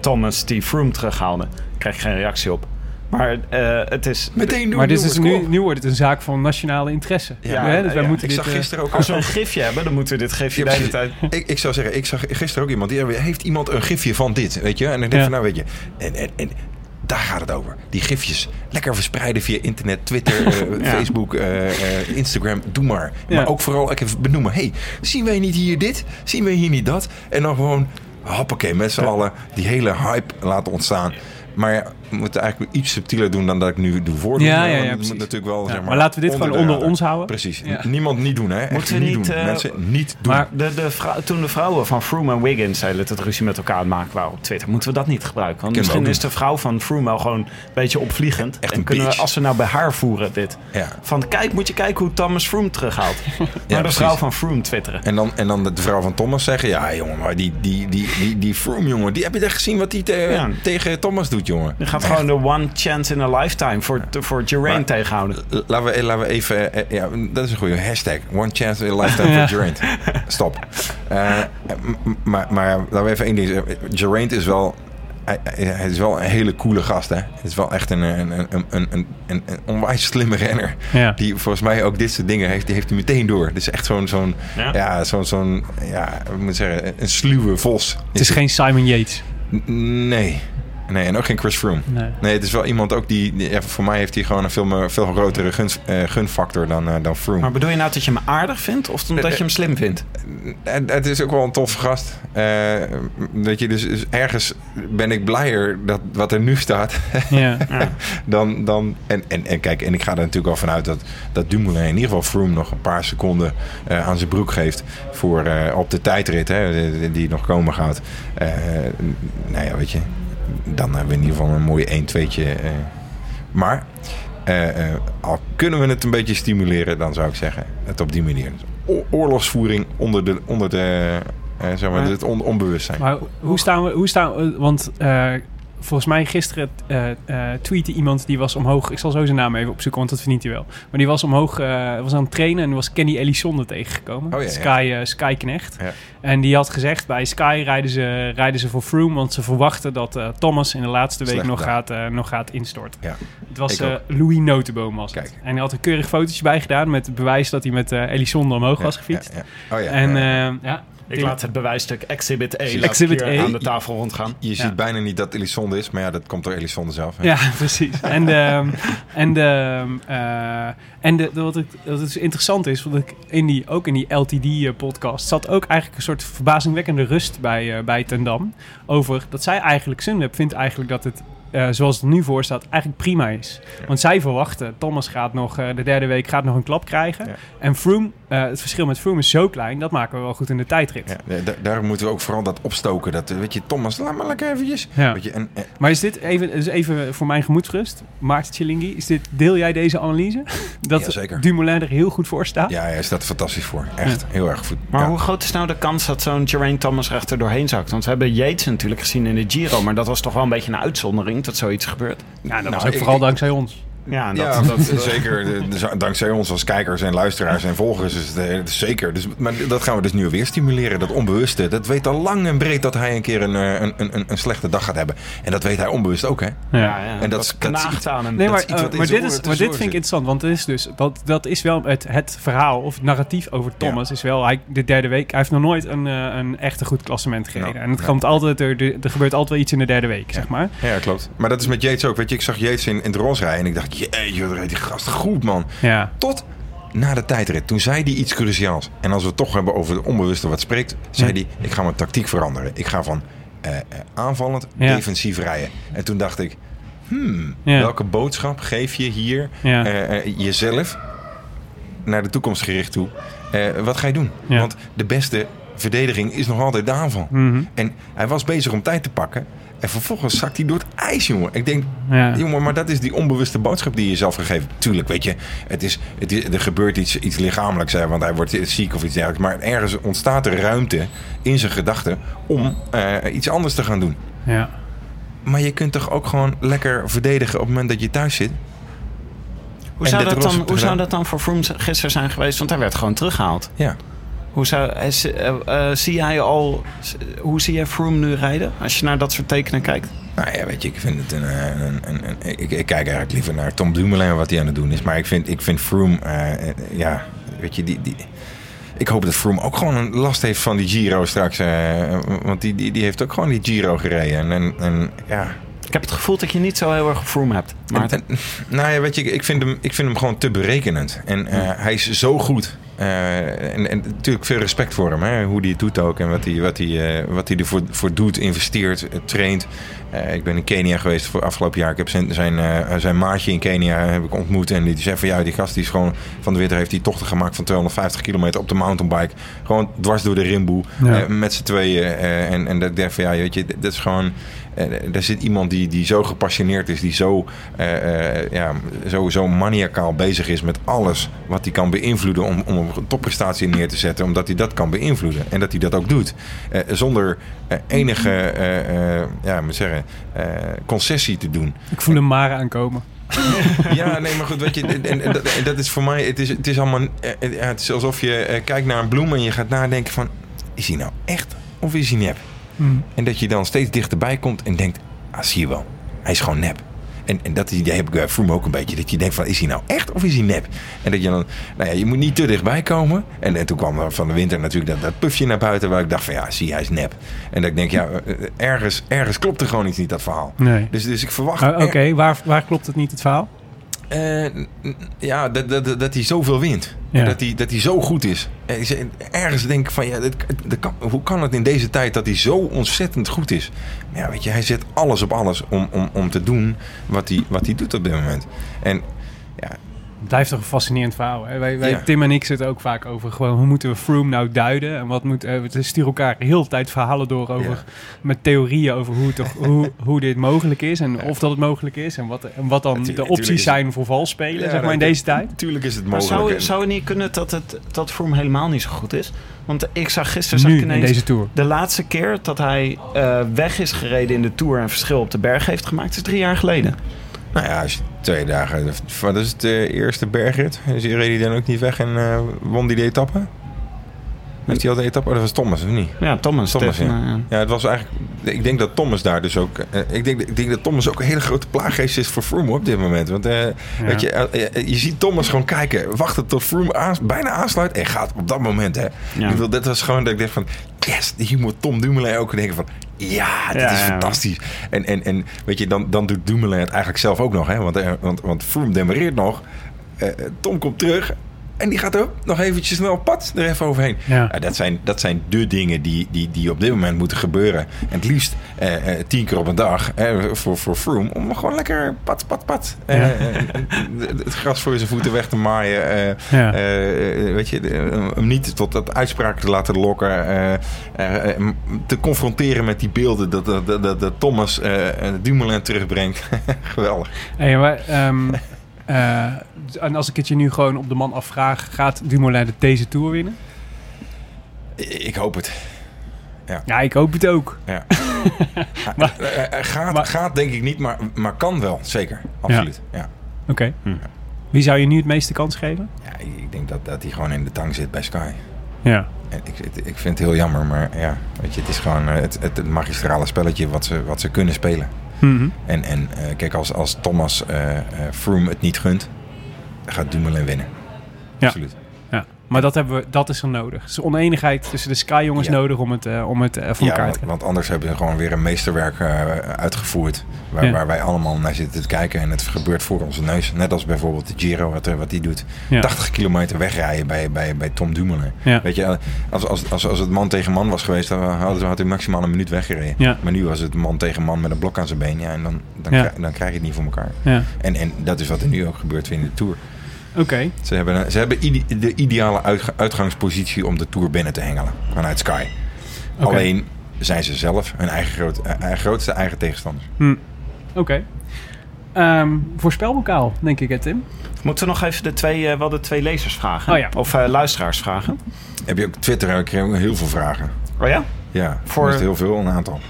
Thomas die Froome terughaalde. Krijg ik geen reactie op. Maar eh, het is... Meteen doen, Maar dit is jongens, nu, op. nu wordt het een zaak van nationale interesse. Ja, hè? Dus wij ja, moeten Ik dit, zag eh, gisteren ook... Als we een gifje hebben, dan moeten we dit gifje Ja, de hele tijd... Ik, ik zou zeggen, ik zag gisteren ook iemand die heeft iemand een gifje van dit, weet je? En ik denk Ja. van, nou weet je, en, en, en daar gaat het over. Die gifjes lekker verspreiden via internet, Twitter, eh, Ja. Facebook, eh, eh, Instagram, doe maar. Ja. Maar ook vooral even benoemen. hey, zien wij niet hier dit? Zien wij hier niet dat? En dan gewoon, hoppakee, met z'n allen die hele hype laten ontstaan. Maar moeten eigenlijk iets subtieler doen dan dat ik nu doe voordoen. Ja, ja, ja, moet natuurlijk wel, Ja, zeg maar laten we dit gewoon de onder ons houden. Precies. Ja. Niemand niet doen, hè? Echt Moeten we niet niet, doen. eh, Mensen niet doen. Maar De, de vrou- toen de vrouwen van Froome en Wiggins zeiden dat het ruzie met elkaar aan het maken waren op Twitter, moeten we dat niet gebruiken? Want Kunnen misschien is de vrouw van Froome wel gewoon een beetje opvliegend. Echt en een kunnen we, bitch. als we nou bij haar voeren dit. ja. Van kijk, moet je kijken hoe Thomas Froome terughaalt. maar de vrouw van Froome twitteren. En dan, en dan de vrouw van Thomas zeggen: Ja, jongen, maar die, die, die, die, die Froome, jongen, die heb je echt gezien wat hij te- Ja. tegen Thomas doet, jongen. Gaat gewoon de one chance in a lifetime voor, voor Geraint Maar- tegenhouden. Laten we, laten we even, eh, ja, dat is een goede hashtag. One chance in a lifetime Ja. for Geraint. Stop. Eh, maar, maar laten we even één ding zeggen. Geraint is wel, hij, hij- hij is wel een hele coole gast, hè. Het is wel echt een, een, een, een, een, een, een onwijs slimme renner. Ja. Die volgens mij ook dit soort dingen heeft, die heeft hij meteen door. Het is echt zo'n, zo'n, Ja. ja, zo'n, zo'n, ja, ik moet zeggen, een sluwe vos. Het is geen Simon Yates. N- Nee. Nee, en ook geen Chris Froome. Nee. Nee, het is wel iemand ook die... die- ja, voor mij heeft hij gewoon een veel, meer- veel grotere gun, eh, gunfactor dan, eh, dan Froome. Maar bedoel je nou dat je hem aardig vindt of omdat je hem slim vindt? En het is ook wel een toffe gast. Eh, dat je dus, dus ergens ben ik blijer dat wat er nu staat Ja. dan... dan en, en, en kijk, en ik ga er natuurlijk wel vanuit dat, dat Dumoulin in ieder geval Froome nog een paar seconden eh, aan zijn broek geeft voor, eh, op de tijdrit hè, die, die nog komen gaat. Eh, nou ja, weet je, dan hebben we in ieder geval een mooie 1-2'tje. eh. maar eh, eh, al kunnen we het een beetje stimuleren, dan zou ik zeggen het op die manier. Oorlogsvoering onder de, onder de zeg maar, Maar- het on- onbewustzijn. Maar hoe staan we? Hoe staan we want eh, volgens mij gisteren eh tweette iemand die was omhoog. Ik zal zo zijn naam even opzoeken, want dat verdient hij wel. Maar die was omhoog, eh, was aan het trainen en was Kenny Elissonde tegengekomen. Oh ja, ja. Sky, Sky Knecht. Ja. En die had gezegd bij Sky rijden ze, rijden ze voor Froome, want ze verwachten dat Thomas in de laatste week nog gaat, nog gaat instorten. Het was. Louis Notenboom was het. En hij had een keurig fotootje bij gedaan met het bewijs dat hij met Elissonde omhoog was gefietst. Oh ja, En ja. Eh, Ik laat het bewijsstuk Exhibit A Exhibit A. aan de tafel rondgaan. je ziet bijna niet dat Elisonde is, maar ja, dat komt door Elisonde zelf. hè. Ja, precies. En, de, en, de, eh, en de, de- wat, ik, wat het interessant is, want ik in die, ook in die LTD-podcast zat ook eigenlijk een soort verbazingwekkende rust bij, eh bij Ten Dam. Over dat zij eigenlijk, Sunweb vindt eigenlijk dat het, eh, zoals het er nu voor staat, eigenlijk prima is. Want zij verwachten, Thomas gaat nog, eh, de derde week gaat nog een klap krijgen. Ja. En Froome, eh, het verschil met Froome is zo klein, dat maken we wel goed in de tijdrit. Ja, da- daar moeten we ook vooral dat opstoken. Dat, weet je, Thomas, laat maar lekker eventjes. Ja. Weet je, en, eh, Maar is dit even, dus even voor mijn gemoedsrust, Maarten Tjelingi, is dit, deel jij deze analyse? Dat. Dumoulin er heel goed voor staat? ja, hij staat er fantastisch voor. Echt, heel erg goed. Maar Ja. hoe groot is nou de kans dat zo'n Geraint Thomas recht er doorheen zakt? Want we hebben Yates natuurlijk gezien in de Giro, maar dat was toch wel een beetje een uitzondering dat zoiets gebeurt. Ja, dat Nou, was ook ik- vooral ik- dankzij ons. Ja, en dat, Ja, dat, dat, zeker. De- de- dankzij ons als kijkers en luisteraars en volgers is het, eh, het is zeker. Dus, maar dat gaan we dus nu weer stimuleren. Dat onbewuste. Dat weet al lang en breed dat hij een keer een, eh, een, een, een slechte dag gaat hebben. En dat weet hij onbewust ook, hè? ja, ja, En dat dat, knaagt aan hem. Nee, maar, eh, maar, dit, is, maar dit vind ik interessant, want het is dus, dat, dat is wel het, het verhaal of het narratief over Thomas is wel, hij, de derde week, hij heeft nog nooit een, eh, een echte goed klassement gereden. En het ja. komt altijd, er, er, er gebeurt altijd wel iets in de derde week, zeg maar. Ja, klopt. Maar dat is met Yates ook. Weet je, ik zag Yates in, in het roze rijden en ik dacht, jeetje, wat rijdt die gast goed, man. Ja, Tot na de tijdrit. Toen zei hij iets cruciaals. En als we het toch hebben over het onbewuste wat spreekt, zei hij: Ik ga mijn tactiek veranderen. Ik ga van eh, eh, aanvallend Ja. defensief rijden. En toen dacht ik: Hmm, Ja. welke boodschap geef je hier Ja. eh, jezelf naar de toekomst gericht toe? Wat ga je doen? Want de beste verdediging is nog altijd de aanval. Mhm. En hij was bezig om tijd te pakken. En vervolgens zakt hij door het ijs, jongen. Ik denk, ja. Jongen, maar dat is die onbewuste boodschap die je zelf gegeven. Tuurlijk, weet je, het is, het is, er gebeurt iets, iets lichamelijks, hè, want hij wordt ziek of iets dergelijks. Maar ergens ontstaat er ruimte in zijn gedachten om eh, iets anders te gaan doen. ja. Maar je kunt toch ook gewoon lekker verdedigen op het moment dat je thuis zit? Hoe, zou dat, dan, hoe zou dat dan voor Froome gisteren zijn geweest? Want hij werd gewoon teruggehaald. Ja. Hoe, zou, hij, eh, eh, zie jij al, hoe zie jij Froome nu rijden? Als je naar dat soort tekenen kijkt. Nou ja, weet je, ik vind het een... eh, een, een, een- ik, ik kijk eigenlijk liever naar Tom Dumoulin wat hij aan het doen is. Maar ik vind, ik vind Froome, eh, eh, ja, weet je, die... die ik hoop dat Froome ook gewoon een last heeft van die Giro straks. eh, want die, die, die heeft ook gewoon die Giro gereden. En, en, en ja, Ik heb het gevoel dat je niet zo heel erg Froome hebt. Maar nou ja, weet je, ik vind hem, ik vind hem gewoon te berekenend. En eh, hij is zo goed. Eh, en, en natuurlijk veel respect voor hem. Hè? Hoe hij het doet ook. En wat hij, wat hij, eh, wat hij ervoor voor doet. Investeert, eh, traint. Ik ben in Kenia geweest voor afgelopen jaar. Ik heb zijn, zijn, zijn maatje in Kenia heb ik ontmoet. En die zei van ja, die gast die is gewoon van de Witter heeft die tochten gemaakt van 250 kilometer op de mountainbike. Gewoon dwars door de rimboe. Ja. met z'n tweeën. en, en dat ik dacht van ja, weet je, dat is gewoon... er zit iemand die, die zo gepassioneerd is, die zo, eh, eh, ja, zo, zo maniacaal bezig is met alles wat hij kan beïnvloeden om, om een topprestatie neer te zetten, omdat hij dat kan beïnvloeden en dat hij dat ook doet. Eh, zonder enige ja, moet zeggen, concessie te doen. Ik voel hem maar aankomen. Ja, nee, maar goed, weet je, en, en, en dat, is voor mij, het is, het is allemaal, het is alsof je kijkt naar een bloem en je gaat nadenken van, is hij nou echt of is hij nep? Hmm. En dat je dan steeds dichterbij komt en denkt, ah, zie je wel, hij is gewoon nep. En, en dat idee heb ik bij Froome ook een beetje. Dat je denkt van, is hij nou echt of is hij nep? En dat je dan, nou ja, je moet niet te dichtbij komen. En, en toen kwam er van de winter natuurlijk dat, dat pufje naar buiten... waar ik dacht van, ja, zie, hij is nep. En dat ik denk, ja, eh, ergens, ergens klopt er gewoon iets niet, dat verhaal. Nee. Dus, dus ik verwacht... Ah, Oké, waar, waar klopt het niet, het verhaal? Eh, ja, dat, dat, dat- hij zoveel wint. Ja. Dat hij, dat hij zo goed is. Ik zeg, ergens denk ik van, ja, dat, dat kan, hoe kan het in deze tijd dat hij zo ontzettend goed is? Ja, weet je, hij zet alles op alles om, om, om te doen wat hij, wat hij doet op dit moment. En blijft toch een fascinerend verhaal. Hè? Wij, wij, Ja. Tim en ik zitten ook vaak over gewoon hoe moeten we Froome nou duiden. En wat moet, eh, we sturen elkaar heel de tijd verhalen door over, Ja. met theorieën over hoe, toch, hoe, hoe dit mogelijk is. En of dat het mogelijk is. En wat, en wat dan de opties is zijn voor valspelen, Ja, zeg maar, in deze tijd. natuurlijk is het Maar mogelijk. zou, En- zou het niet kunnen dat, het, dat Froome helemaal niet zo goed is? Want ik zag gisteren zag Nu ik in ineens deze Tour. de laatste keer dat hij eh, weg is gereden in de Tour en verschil op de berg heeft gemaakt, is drie jaar geleden. Nou ja, als je twee dagen... Wat is het de eerste bergrit? Dus reed hij dan ook niet weg en eh, won die de etappe? Heeft hij al de etappe? Oh, dat was Thomas, of niet? Ja, Thomas. Thomas, ja. Ja, het was eigenlijk. Ik denk dat Thomas daar dus ook. eh, ik, denk, ik denk dat Thomas ook een hele grote plaaggeest is voor Froome op dit moment. Want eh, weet je, eh, je ziet Thomas gewoon kijken, wachten tot Froome aans- bijna aansluit en gaat op dat moment. Hè. Ja. Ik wil, dat was gewoon dat ik dacht van, yes, hier moet Tom Dumoulin ook denken van, ja, dit is fantastisch. En, en, en weet je, dan, dan doet Dumoulin het eigenlijk zelf ook nog, hè? Want, want, want Froome demareert nog. Tom komt terug. En die gaat er nog eventjes snel pad er even overheen. Ja. Ja, dat, zijn, dat zijn de dingen die, die, die op dit moment moeten gebeuren. En het liefst eh, eh, tien keer op een dag eh, voor, voor Froome. Om gewoon lekker pat, pat, pat. Ja. het gras voor zijn voeten weg te maaien. Ja. weet je, hem niet tot dat uitspraak te laten lokken. te confronteren met die beelden dat, dat, dat, dat, Thomas Dumoulin terugbrengt. Geweldig. Hey, maar, ehm, eh, en als ik het je nu gewoon op de man afvraag, gaat Dumoulin de deze Tour winnen? Ik hoop het. Ja, ik hoop het ook. Ja. Maar- Eh, eh, gaat, maar- gaat denk ik niet, maar, maar kan wel. Zeker. Absoluut. Ja. Oké. Hm. Wie zou je nu het meeste kans geven? Ja, ik denk dat, dat hij gewoon in de tang zit bij Sky. Ja. En ik, ik, vind het heel jammer, maar ja, weet je, het is gewoon eh, het, het, het magistrale spelletje wat ze, wat ze kunnen spelen. Mhm. En, en eh, kijk, als, als Thomas eh eh, Froome het niet gunt, gaat Dumoulin winnen. Ja. Absoluut. ja. Maar dat, hebben we, dat is er nodig. Is oneenigheid tussen de Sky-jongens Ja. nodig om het, eh, om het voor Ja, elkaar te want, krijgen. want anders hebben we gewoon weer een meesterwerk eh, uitgevoerd. Waar, Ja. waar wij allemaal naar zitten te kijken. En het gebeurt voor onze neus. Net als bijvoorbeeld de Giro, wat, wat die doet. Ja. 80 kilometer wegrijden bij, bij, bij Tom Dumoulin. Weet je, als, als, als, als het man tegen man was geweest, dan hadden ze- had hij maximaal een minuut weggereden. Maar nu was het man tegen man met een blok aan zijn been. Ja, en dan, dan. Krijg, dan krijg je het niet voor elkaar. Ja. En, en dat is wat er nu ook gebeurt in de Tour. Oké. Ze hebben, ze hebben ide- de ideale uitga- uitgangspositie om de Tour binnen te hengelen vanuit Sky. Alleen zijn ze zelf hun eigen, groot, eh, grootste eigen tegenstander. Hm. Oké. Ehm, voorspelbokaal, denk ik, hè, Tim? Moeten we nog even de twee, eh, wel de twee lezers vragen? Oh ja. Of eh, luisteraars vragen? Heb je ook Twitter? Ik kreeg ook heel veel vragen. Oh ja? Ja, Voor- voor heel veel, een aantal.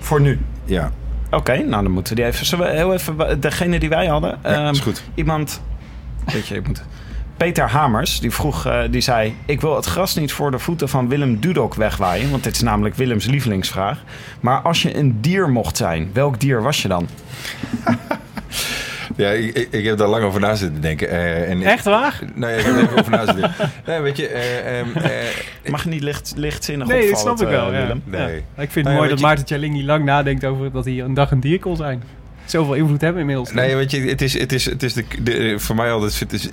Voor nu. Ja, Oké, nou dan moeten we die even... Zullen we heel even... Degene die wij hadden. ja ehm, is goed. Iemand... Weet je, ik moet... Peter Hamers, die vroeg, eh, die zei... Ik wil het gras niet voor de voeten van Willem Dudok wegwaaien. Want dit is namelijk Willems lievelingsvraag. Maar als je een dier mocht zijn, welk dier was je dan? Ja, ik, ik, ik heb daar lang over na zitten denken. eh, en Echt waar? Nee, ik heb er even over na zitten denken. Nee, weet je... eh, Mag je niet licht, lichtzinnig Nee, dat opvallen, snap ik wel. ja. Willem? Nee. Ja. Ik vind het Nou ja, mooi dat je- Maarten Tjalling niet lang nadenkt over dat hij een dag een dier kon zijn. Zoveel invloed hebben inmiddels. Nee, weet je, het is, het is, het is de, de, voor mij altijd... Het is,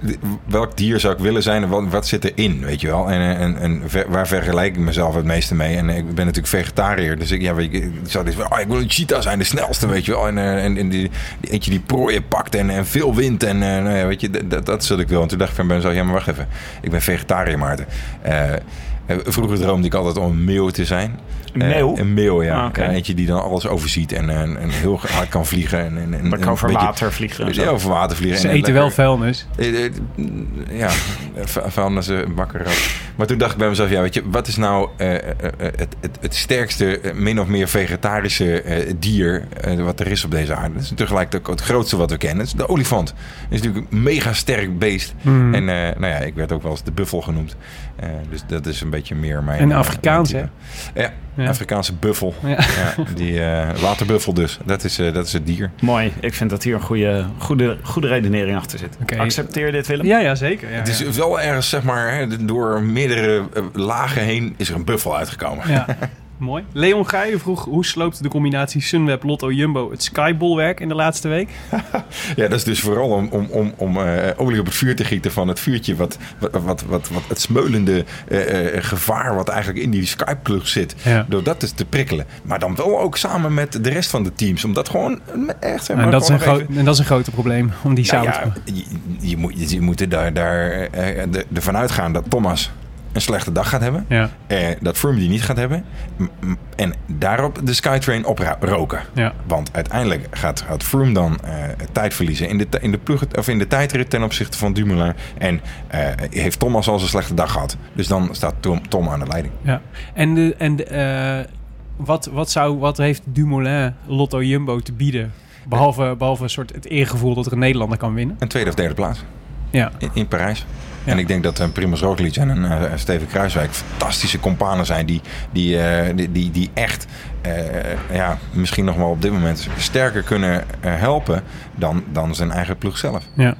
welk dier zou ik willen zijn en wat, wat zit erin, weet je wel? En, en, en ver- waar vergelijk ik mezelf het meeste mee? En ik ben natuurlijk vegetariër, dus ik, ja, weet je, ik zou dus oh, ik wil een cheetah zijn, de snelste, weet je wel? En, eh, en, en die, eentje die prooien pakt en, en veel wind en eh, nou ja, weet je, dat, dat, dat wat ik wil. En toen dacht ik van mezelf, ja, maar wacht even. Ik ben vegetariër, Maarten. Eh, vroeger droomde ik altijd om een meeuw te zijn. Een Eh, meeuw? een meeuw, ja. Ah. Ja, Eentje die dan alles overziet en, en, en heel hard kan vliegen. En, en, kan over een beetje- water vliegen en zo. Ja, over water vliegen. Ze En eten wel vuilnis. eh, eh, Ja, vuilnis eh, bakker. Maar toen dacht ik bij mezelf, ja, weet je, wat is nou eh, eh, eh, het, het, het sterkste, eh, min of meer vegetarische eh, dier eh, wat er is op deze aarde? Dat is tegelijk ook het grootste wat we kennen. Dat is de olifant. Dat is natuurlijk een mega sterk beest. Hmm. En eh, nou ja, ik werd ook wel eens de buffel genoemd. Eh, dus dat is een beetje meer mijn... En eh, Afrikaans, type. Ja, Ja. Afrikaanse buffel. Ja. Ja, die eh, waterbuffel dus. Dat is, eh, dat is het dier. Mooi. Ik vind dat hier een goede, goede, goede redenering achter zit. Accepteer dit, Willem? Ja, ja, zeker. Ja, Het is ja. wel ergens, zeg maar, hè, door meerdere lagen heen is er een buffel uitgekomen. Ja. Mooi. Leon Geijen vroeg hoe sloopt de combinatie Sunweb Lotto Jumbo het Skybolwerk in de laatste week? Ja, dat is dus vooral om, om, om, om eh, olie op het vuur te gieten van het vuurtje. Wat, wat, wat, wat, wat het smeulende eh, eh, gevaar wat eigenlijk in die Skype-plug zit. Ja. Door dat dus te prikkelen. Maar dan wel ook samen met de rest van de teams. Om dat gewoon echt, zeg maar, En dat, is een groot, even- en dat is een groot probleem om die Nou samen te ja, je, je, moet, je moet er daar, daar de- ervan uitgaan dat Thomas een slechte dag gaat hebben. Ja, Eh, dat Froome die niet gaat hebben. En daarop de Skytrain oproken. ja. Want uiteindelijk gaat, gaat Froome dan eh, tijd verliezen in de, in, de ploeg, of in de tijdrit ten opzichte van Dumoulin. En eh, heeft Thomas al een slechte dag gehad. Dus dan staat Tom, Tom aan de leiding. ja. En, de, en de, eh, wat, wat, zou, wat heeft Dumoulin Lotto Jumbo te bieden? Behalve, behalve een soort het eergevoel dat er een Nederlander kan winnen. Een tweede of derde plaats Ja, in, in Parijs. Ja. En ik denk dat een Primoz Roglic en een eh, Steven Kruiswijk fantastische companen zijn. Die, die, eh, die, die, die echt eh, ja, misschien nog wel op dit moment sterker kunnen eh, helpen dan, dan zijn eigen ploeg zelf. ja.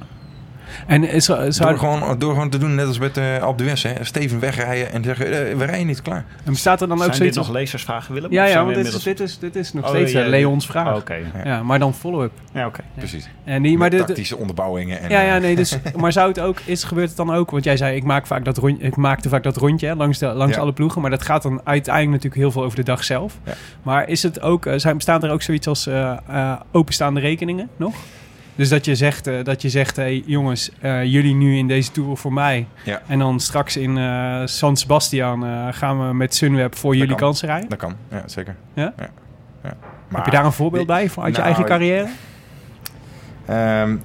En is, zou, Door gewoon, door gewoon te doen, net als met uh, Alpe d'Huez, hè. Steven wegrijden en zeggen, eh, we rijden niet klaar. en bestaat er dan ook Zijn dit zoiets nog lezersvragen, Willem? Ja, ja, want dit inmiddels- dit, is, dit is nog Oh, steeds ja, eh, Leons vraag. Oh, Oké. Ja, maar dan follow-up. Ja, oké. Precies. En die, maar met dit, tactische onderbouwingen. En, Ja, ja, eh, nee, dus, maar zou het ook, is, gebeurt het dan ook, want jij zei, ik, maak vaak dat rondje, ik maakte vaak dat rondje hè, langs, de, langs Ja. alle ploegen, maar dat gaat dan uiteindelijk natuurlijk heel veel over de dag zelf. Ja. Maar is het ook, zijn, bestaan er ook zoiets als eh, eh, openstaande rekeningen nog? Dus dat je zegt, eh, dat je zegt hey, jongens, eh, jullie nu in deze tour voor mij. Ja. En dan straks in eh, San Sebastian gaan we met Sunweb voor jullie kan. kansen rijden. Dat kan, ja, zeker. Ja? ja. Heb Maar, je daar een voorbeeld bij van uit je nou, eigen carrière? Ehm,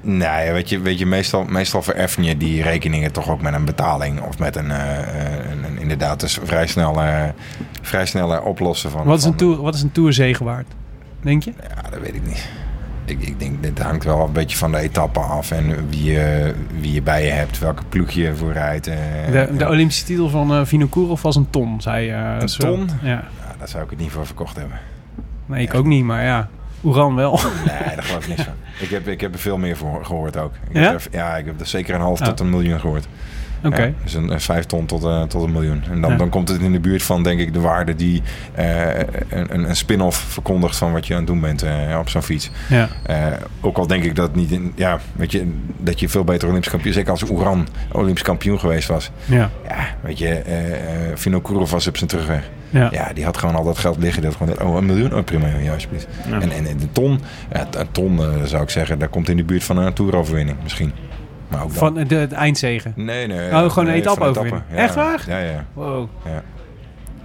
nee, weet je, weet je meestal, meestal vereffen je die rekeningen toch ook met een betaling. Of met een, een, een- inderdaad, dus vrij snel, vrij snel oplossen van... Wat is, een tour, wat is een tourzege waard, denk je? Ja, dat weet ik niet. Ik, ik denk, dit hangt wel een beetje van de etappe af. En wie je, wie je bij je hebt, welke ploeg je voor rijdt. eh, De, de. Olympische titel van eh Vinokourov was een ton, zei eh, Een ton? Ja. Ja, daar zou ik het niet voor verkocht hebben. Nee, ik ook niet, maar ja. Oeran wel. Nee, daar geloof ik niks van. Ik heb, ik heb er veel meer voor gehoord ook. Ik Ja? Heb er, ja, ik heb er zeker een half tot een miljoen gehoord. Oké. Dus een, een vijf ton tot, eh, tot een miljoen. En dan, dan komt het in de buurt van, denk ik, de waarde die eh, een, een- spin-off verkondigt van wat je aan het doen bent eh, op zo'n fiets. Ja. Eh, ook al denk ik dat niet in, ja, weet je, dat je veel beter Olympisch kampioen, zeker als Oeran Olympisch kampioen geweest was. Ja. Ja, weet je, eh eh Vinokourov was op zijn terugweg. Ja. Ja, die had gewoon al dat geld liggen. Dat gewoon, oh, een miljoen? Oh, prima, ja, alsjeblieft. Ja. En, en, en de ton, een ton eh, zou ik zeggen, daar komt in de buurt van een toeroverwinning misschien. Maar ook dan. Van de, het eindzegen. Nee, nee. Oh, gewoon een etappe. Ja. Echt waar? Ja, ja. Wow. Ja.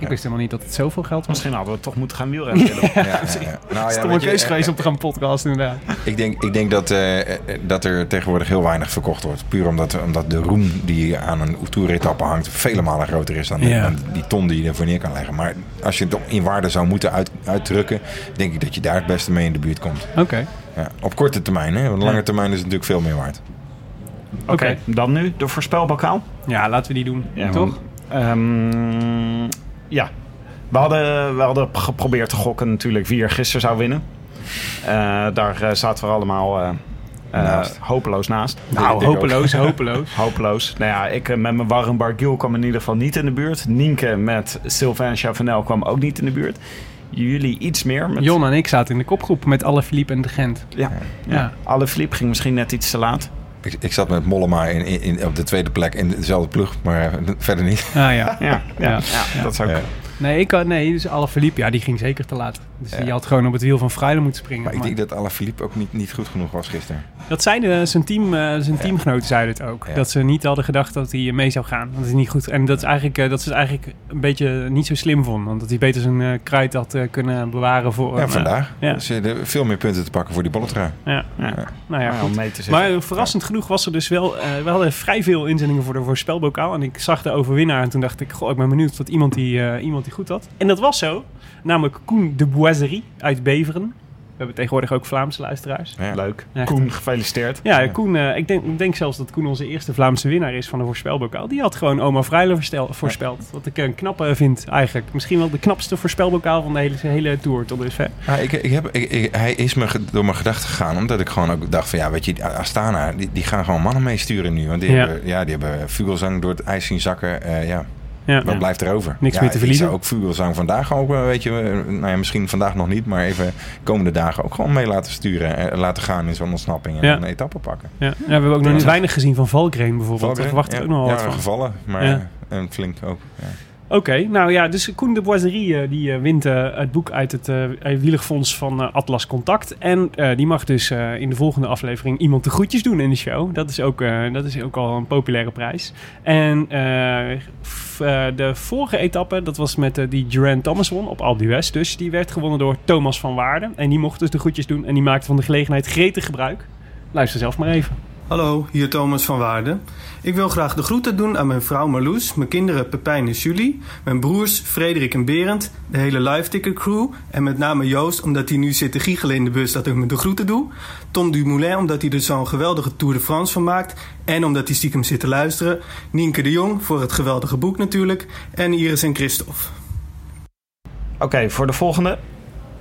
Ik wist helemaal niet dat het zoveel geld was. Misschien hadden we toch moeten gaan wielrennen. Ja, ja, ja. Nou, ja, Stomme weet je, keus eh, geweest om te gaan podcasten inderdaad. Ik denk, ik denk dat, eh, dat er tegenwoordig heel weinig verkocht wordt. Puur omdat, omdat de roem die aan een toeretappe hangt... vele malen groter is dan, Ja. dan die ton die je ervoor neer kan leggen. Maar als je het in waarde zou moeten uit, uitdrukken... denk ik dat je daar het beste mee in de buurt komt. Oké. Ja, op korte termijn, hè? Want op lange Ja. termijn is het natuurlijk veel meer waard. Oké, dan nu de voorspelbokaal. Ja, laten we die doen. Ja, Toch? Ehm, ja, we hadden, we hadden geprobeerd te gokken natuurlijk wie er gisteren zou winnen. Eh, daar eh, zaten we allemaal eh, eh, hopeloos naast. Nou, hopeloos, hopeloos. Hopeloos. Nou ja, ik met mijn Warren Barguil kwam in ieder geval niet in de buurt. Nienke met Sylvain Chavanel kwam ook niet in de buurt. Jullie iets meer. Met, Jon en ik zaten in de kopgroep met alle Philippe en de Gent. Ja. Ja. ja. Alle Philippe ging misschien net iets te laat. Ik, ik zat met Mollema in, in, in- op de tweede plek in dezelfde ploeg, maar verder niet. Ah ja. Ja, ja, Ja. ja, dat zou ik. Ja. Nee, ik had, nee, dus alle Philippe, ja, die ging zeker te laat. Dus die had gewoon op het wiel van Freile moeten springen. Maar ik denk dat Alaphilippe ook niet, niet goed genoeg was gisteren. Dat zeiden zijn, team, eh, zijn teamgenoten zeiden het ook. Ja. Dat ze niet hadden gedacht dat hij mee zou gaan. Dat is niet goed. En dat, is eigenlijk, eh, dat ze het eigenlijk een beetje niet zo slim vonden. Want dat hij beter zijn eh, kruid had eh, kunnen bewaren voor... Ja, eh, vandaag. ja. Dus eh, veel meer punten te pakken voor die bolletrui. ja, ja. Ja. Nou ja, Maar goed. om mee te zitten. Maar eh, verrassend genoeg was er dus wel... eh, we hadden vrij veel inzendingen voor de voorspelbokaal. En ik zag de overwinnaar en toen dacht ik... Goh, ik ben benieuwd wat iemand die, eh, iemand die goed had. En dat was zo. Namelijk Koen de Boiserie uit Beveren. We hebben tegenwoordig ook Vlaamse luisteraars. Ja. Leuk. Echt. Koen, gefeliciteerd. Ja, Koen, eh, ik, denk, ik denk zelfs dat Koen onze eerste Vlaamse winnaar is van de voorspelbokaal. Die had gewoon oma Vrijler voorstel- voorspeld. Wat ik een knappe vind eigenlijk. Misschien wel de knapste voorspelbokaal van de hele, hele tour tot dusver. Ja, ik, ik heb, ik, ik- hij is me door mijn gedachten gegaan. Omdat ik gewoon ook dacht van ja, weet je, Astana, die, die gaan gewoon mannen meesturen nu. Want die, Ja. hebben, ja, die hebben Vugelsang door het ijs zien zakken. Eh, ja, Ja. wat blijft er over? Niks ja, meer te verliezen. Ik zou ook Vugelsang vandaag ook, eh, weet je, eh, nou ja, misschien vandaag nog niet. Maar even komende dagen ook gewoon mee laten sturen. En laten gaan in zo'n ontsnapping en Ja. een etappe pakken. Ja. Ja, we hebben ook nog niet weinig gezien van Valkrein bijvoorbeeld. Daar verwacht ik ook nog wel ja, wat van. gevallen, maar Ja. eh, en flink ook. Oké, nou ja, dus Koen de Boiserie eh, die eh, wint eh, het boek uit het wielerfonds van Atlas Contact. En die mag dus in de volgende aflevering iemand de groetjes doen in de show. Dat is ook, dat is ook al een populaire prijs. En de vorige etappe, dat was met die Durant Thomas won op Alpe d'Huez. Dus die werd gewonnen door Thomas van Waarden. En die mocht dus de groetjes doen en die maakte van de gelegenheid gretig gebruik. Luister zelf maar even. Hallo, hier Thomas van Waarden. Ik wil graag de groeten doen aan mijn vrouw Marloes, mijn kinderen Pepijn en Julie, mijn broers Frederik en Berend, de hele live ticket crew en met name Joost omdat hij nu zit te giechelen in de bus dat ik me de groeten doe. Tom Dumoulin omdat hij er zo'n geweldige Tour de France van maakt en omdat hij stiekem zit te luisteren. Nienke de Jong voor het geweldige boek natuurlijk en Iris en Christophe. Oké, voor de volgende.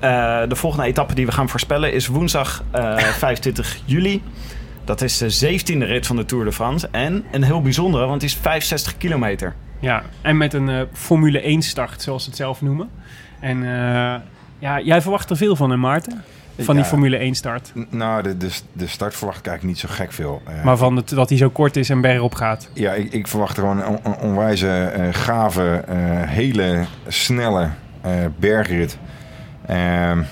Eh, de volgende etappe die we gaan voorspellen is woensdag eh, 25 juli. Dat is de 17e rit van de Tour de France. En een heel bijzondere, want die is 65 kilometer. Ja, en met een eh, Formule 1 start, zoals ze het zelf noemen. En eh, ja, jij verwacht er veel van, hè Maarten? Van die. Formule 1 start. Nou, de, de, de start verwacht ik eigenlijk niet zo gek veel. Eh, Maar van het, dat hij zo kort is en bergop gaat. Ja, ik, ik verwacht gewoon een on- on- onwijze, eh, gave, eh, hele snelle eh, bergrit. Ehm,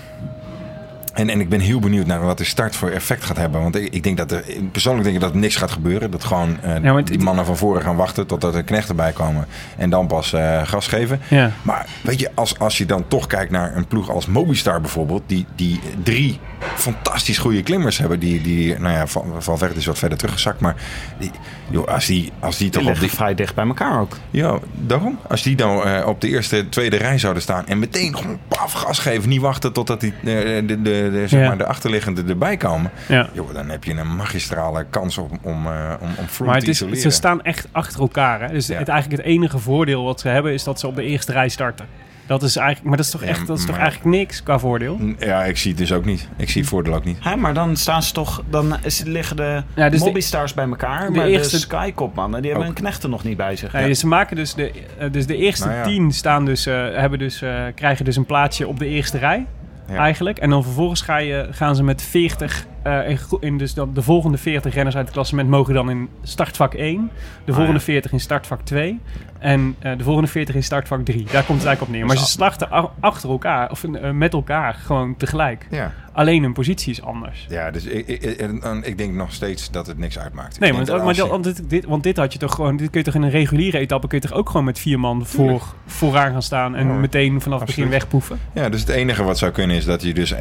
en, en ik ben heel benieuwd naar wat de start voor effect gaat hebben. Want ik, ik denk dat er, persoonlijk denk ik dat er niks gaat gebeuren. Dat gewoon eh, Ja, die mannen van voren gaan wachten totdat er knechten bij komen. En dan pas eh, gas geven. Ja. Maar weet je, als, als je dan toch kijkt naar een ploeg als Mobistar bijvoorbeeld, die, die drie fantastisch goede klimmers hebben, die, die nou ja, Van- Valverde is wat verder teruggezakt, maar die, joh, als, die, als die Die toch op die, vrij dicht bij elkaar ook. ja, daarom. Als die dan eh, op de eerste, tweede rij zouden staan en meteen gewoon paf gas geven, niet wachten totdat die, eh, de, de, de, zeg Ja. maar, de achterliggende erbij komen, Ja. joh, dan heb je een magistrale kans om, om, eh, om, om Froome Maar het te is, isoleren. ze staan echt achter elkaar. Hè? Dus Ja. het, eigenlijk het enige voordeel wat ze hebben is dat ze op de eerste rij starten. Dat is eigenlijk, maar dat is toch Ja, echt, dat is toch maar- eigenlijk niks qua voordeel? Ja, ik zie het dus ook niet. Ik zie het voordeel ook niet. Hè, maar dan staan ze toch, dan is, liggen de Ja, dus de- Mobbystars bij elkaar. de maar eerste- de Skykopmannen, die hebben Ook. hun knechten nog niet bij zich. Nee, dus ze maken dus de, eh, dus de eerste Nou ja. tien staan dus, eh, hebben dus, eh, krijgen dus een plaatsje op de eerste rij. Eigenlijk. En dan vervolgens ga je, gaan ze met 40. Eh, in, dus dan de volgende 40 renners uit het klassement mogen dan in startvak 1. De volgende ja. 40 in startvak 2. En eh, de volgende 40 in startvak 3. Daar komt het eigenlijk op neer. Maar ze starten a- achter elkaar, of eh, met elkaar, gewoon tegelijk. Ja. Alleen hun positie is anders. Ja, dus ik, ik, ik, ik denk nog steeds dat het niks uitmaakt. Nee, want, maar dat- want, dit, want dit had je toch gewoon. Dit kun je toch in een reguliere etappe kun je toch ook gewoon met vier man voor, vooraan gaan staan en Ja, meteen vanaf het begin wegpoeven. Ja, dus het enige wat zou kunnen is dat je dus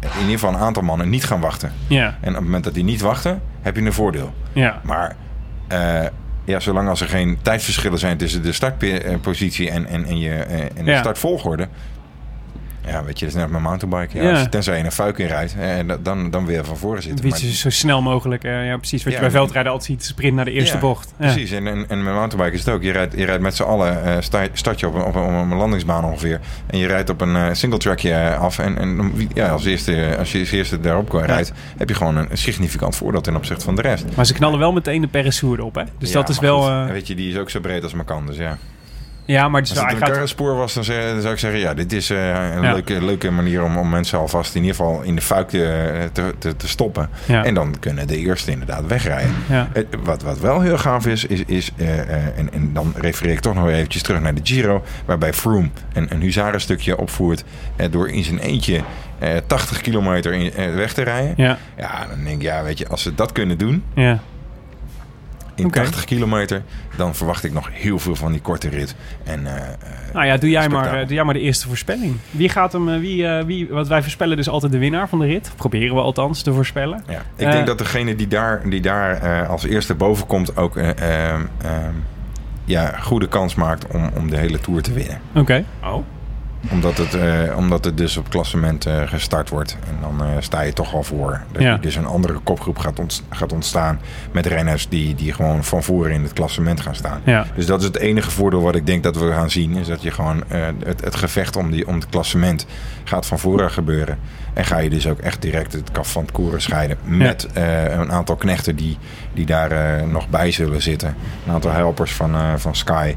in ieder geval een aantal mannen niet gaan wachten. Ja, En op het moment dat die niet wachten, heb je een voordeel. ja. Maar eh, ja, zolang als er geen tijdverschillen zijn tussen de startpositie en, en, en, je, eh, en de Ja. startvolgorde. Ja, weet je, dat is net mijn mountainbike. Ja, je, tenzij je een fuik in rijdt, da- dan, dan weer van voren zitten. Fietsen Maar- zo snel mogelijk. eh, ja, precies. Wat Ja, je bij veldrijden altijd ziet. Sprint naar de eerste bocht. Ja. Precies, en, en, en met mountainbike is het ook. Je rijdt, je rijdt met z'n allen, sta, start je op een, op, een, op een landingsbaan ongeveer. En je rijdt op een eh, single trackje af. En, en ja, als, eerste, als je als eerste daarop rijdt, heb je gewoon een significant voordeel ten opzichte van de rest. Maar ze knallen wel meteen de Peressoer op, hè? Dus Ja, dat is wel... weet je, die is ook zo breed als maar kan, dus ja. Ja, maar het is Als het een gaat- was, dan, zou ik zeggen... ja, dit is eh, een Ja. leuke, leuke manier om, om mensen alvast in ieder geval in de fuik te, te, te, stoppen. Ja. En dan kunnen de eerste inderdaad wegrijden. Ja. Eh, Wat, wat wel heel gaaf is, is, is eh, en, en dan refereer ik toch nog eventjes terug naar de Giro... waarbij Froome een, een huzarenstukje opvoert... door in zijn eentje eh, 80 kilometer in, weg te rijden. Ja, Ja, dan denk ik, ja, weet je, als ze dat kunnen doen ja. In Oké. 80 kilometer... dan verwacht ik nog heel veel van die korte rit. En eh, eh, Nou ja, doe jij, maar, eh, doe jij maar de eerste voorspelling. Wie gaat hem... Wie, eh, wie, want wij voorspellen dus altijd de winnaar van de rit. Proberen we althans te voorspellen. Ja, ik denk dat degene die daar, die daar eh, als eerste boven komt ook eh, ehm, ehm, ja, goede kans maakt om, om de hele Tour te winnen. Oké. Oh. Omdat het, eh, omdat het dus op klassement eh, gestart wordt. En dan eh, sta je toch al voor. Dat Ja. je dus een andere kopgroep gaat, ont- gaat ontstaan met renners die, die gewoon van voren in het klassement gaan staan. Ja. Dus dat is het enige voordeel wat ik denk dat we gaan zien. Is dat je gewoon het, het gevecht om, die, om het klassement gaat van voren gebeuren. En ga je dus ook echt direct het kaf van het koren scheiden. Met een aantal knechten die, die daar nog bij zullen zitten. Een aantal helpers van, van Sky.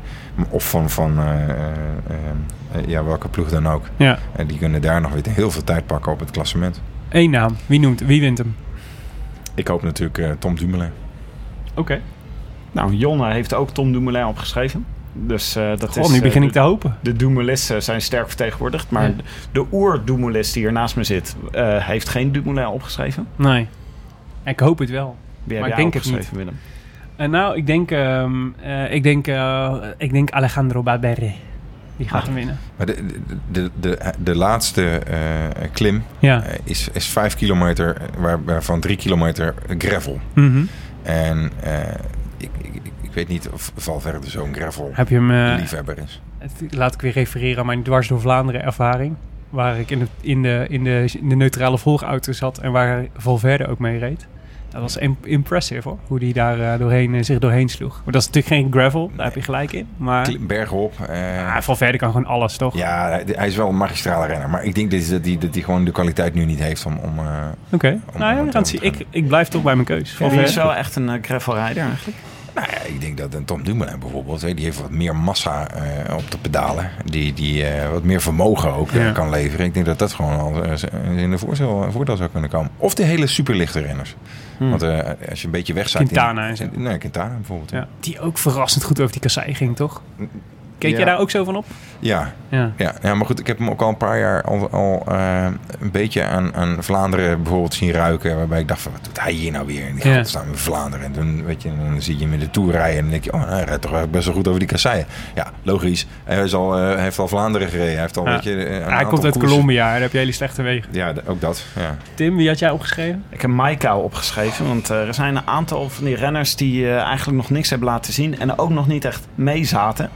Of van, van ja, welke ploeg dan ook. Ja. En die kunnen daar nog weer heel veel tijd pakken op het klassement. Eén naam. Wie noemt? Wie wint hem? Ik hoop natuurlijk eh, Tom Dumoulin. Oké. Nou, Jonne heeft ook Tom Dumoulin opgeschreven. Dus eh, dat Goh, is... nu eh, begin ik te hopen. De Dumoulisten zijn sterk vertegenwoordigd. Maar Ja. de oer-Dumoulist die hier naast me zit... eh, heeft geen Dumoulin opgeschreven. Nee. Ik hoop het wel. Wie Maar heb ik jij denk het opgeschreven, Willem? Eh, nou, ik denk, ehm, eh, ik, denk, eh, ik denk Alejandro Barbere. Die gaat hem winnen. Maar de, de, de, de, laatste eh, klim eh, is, is vijf kilometer, waar, waarvan drie kilometer gravel. Mhm. En eh, ik, ik, weet niet of Valverde zo'n gravel Heb je hem... eh, liefhebber is. laat ik weer refereren aan mijn dwars door Vlaanderen ervaring. Waar ik in de, in de, in de, in de neutrale volgauto zat en waar Valverde ook mee reed. Dat was im- impressive hoor, hoe die daar eh, doorheen, eh, zich doorheen sloeg. Maar dat is natuurlijk geen gravel, daar heb je gelijk in. Maar Klim- Bergop. eh, ah, Valverde kan gewoon alles toch? ja, hij, hij is wel een magistrale renner. Maar ik denk dat hij, dat hij, dat hij gewoon de kwaliteit nu niet heeft om... om eh, Oké, nou ja, om. Ik, ik blijf toch bij mijn keus. Wie is wel echt een gravelrijder eigenlijk? Nou ja, ik denk dat een Tom Dumoulin bijvoorbeeld, die heeft wat meer massa eh, op de pedalen. Die, die eh, wat meer vermogen ook eh, Ja. kan leveren. Ik denk dat dat gewoon al in de voordeel, voordeel zou kunnen komen. Of de hele superlichte renners. Want eh, als je een beetje wegzakt... in- Quintana en zo. Nee, Quintana bijvoorbeeld. Ja, die ook verrassend goed over die kassei ging, toch? Keek Ja. jij daar ook zo van op? Ja, Ja. ja, ja, maar goed, ik heb hem ook al een paar jaar al, al eh, een beetje aan, aan Vlaanderen bijvoorbeeld zien ruiken. Waarbij ik dacht van, wat doet hij hier nou weer? En die Ja. gaat staan met Vlaanderen. En toen, weet je, dan zie je hem in de Tour rijden. En dan denk je, oh, hij rijdt toch best wel goed over die kasseien. Ja, logisch. Hij, is al, eh, hij heeft al Vlaanderen gereden. Hij heeft al, Ja. weet je, een hij aantal komt uit koersen. Colombia en daar heb je hele slechte wegen. Ja, ook dat. Ja. Tim, wie had jij opgeschreven? Ik heb Maika opgeschreven, want eh, er zijn een aantal van die renners die eh, eigenlijk nog niks hebben laten zien en ook nog niet echt mee zaten. Eh,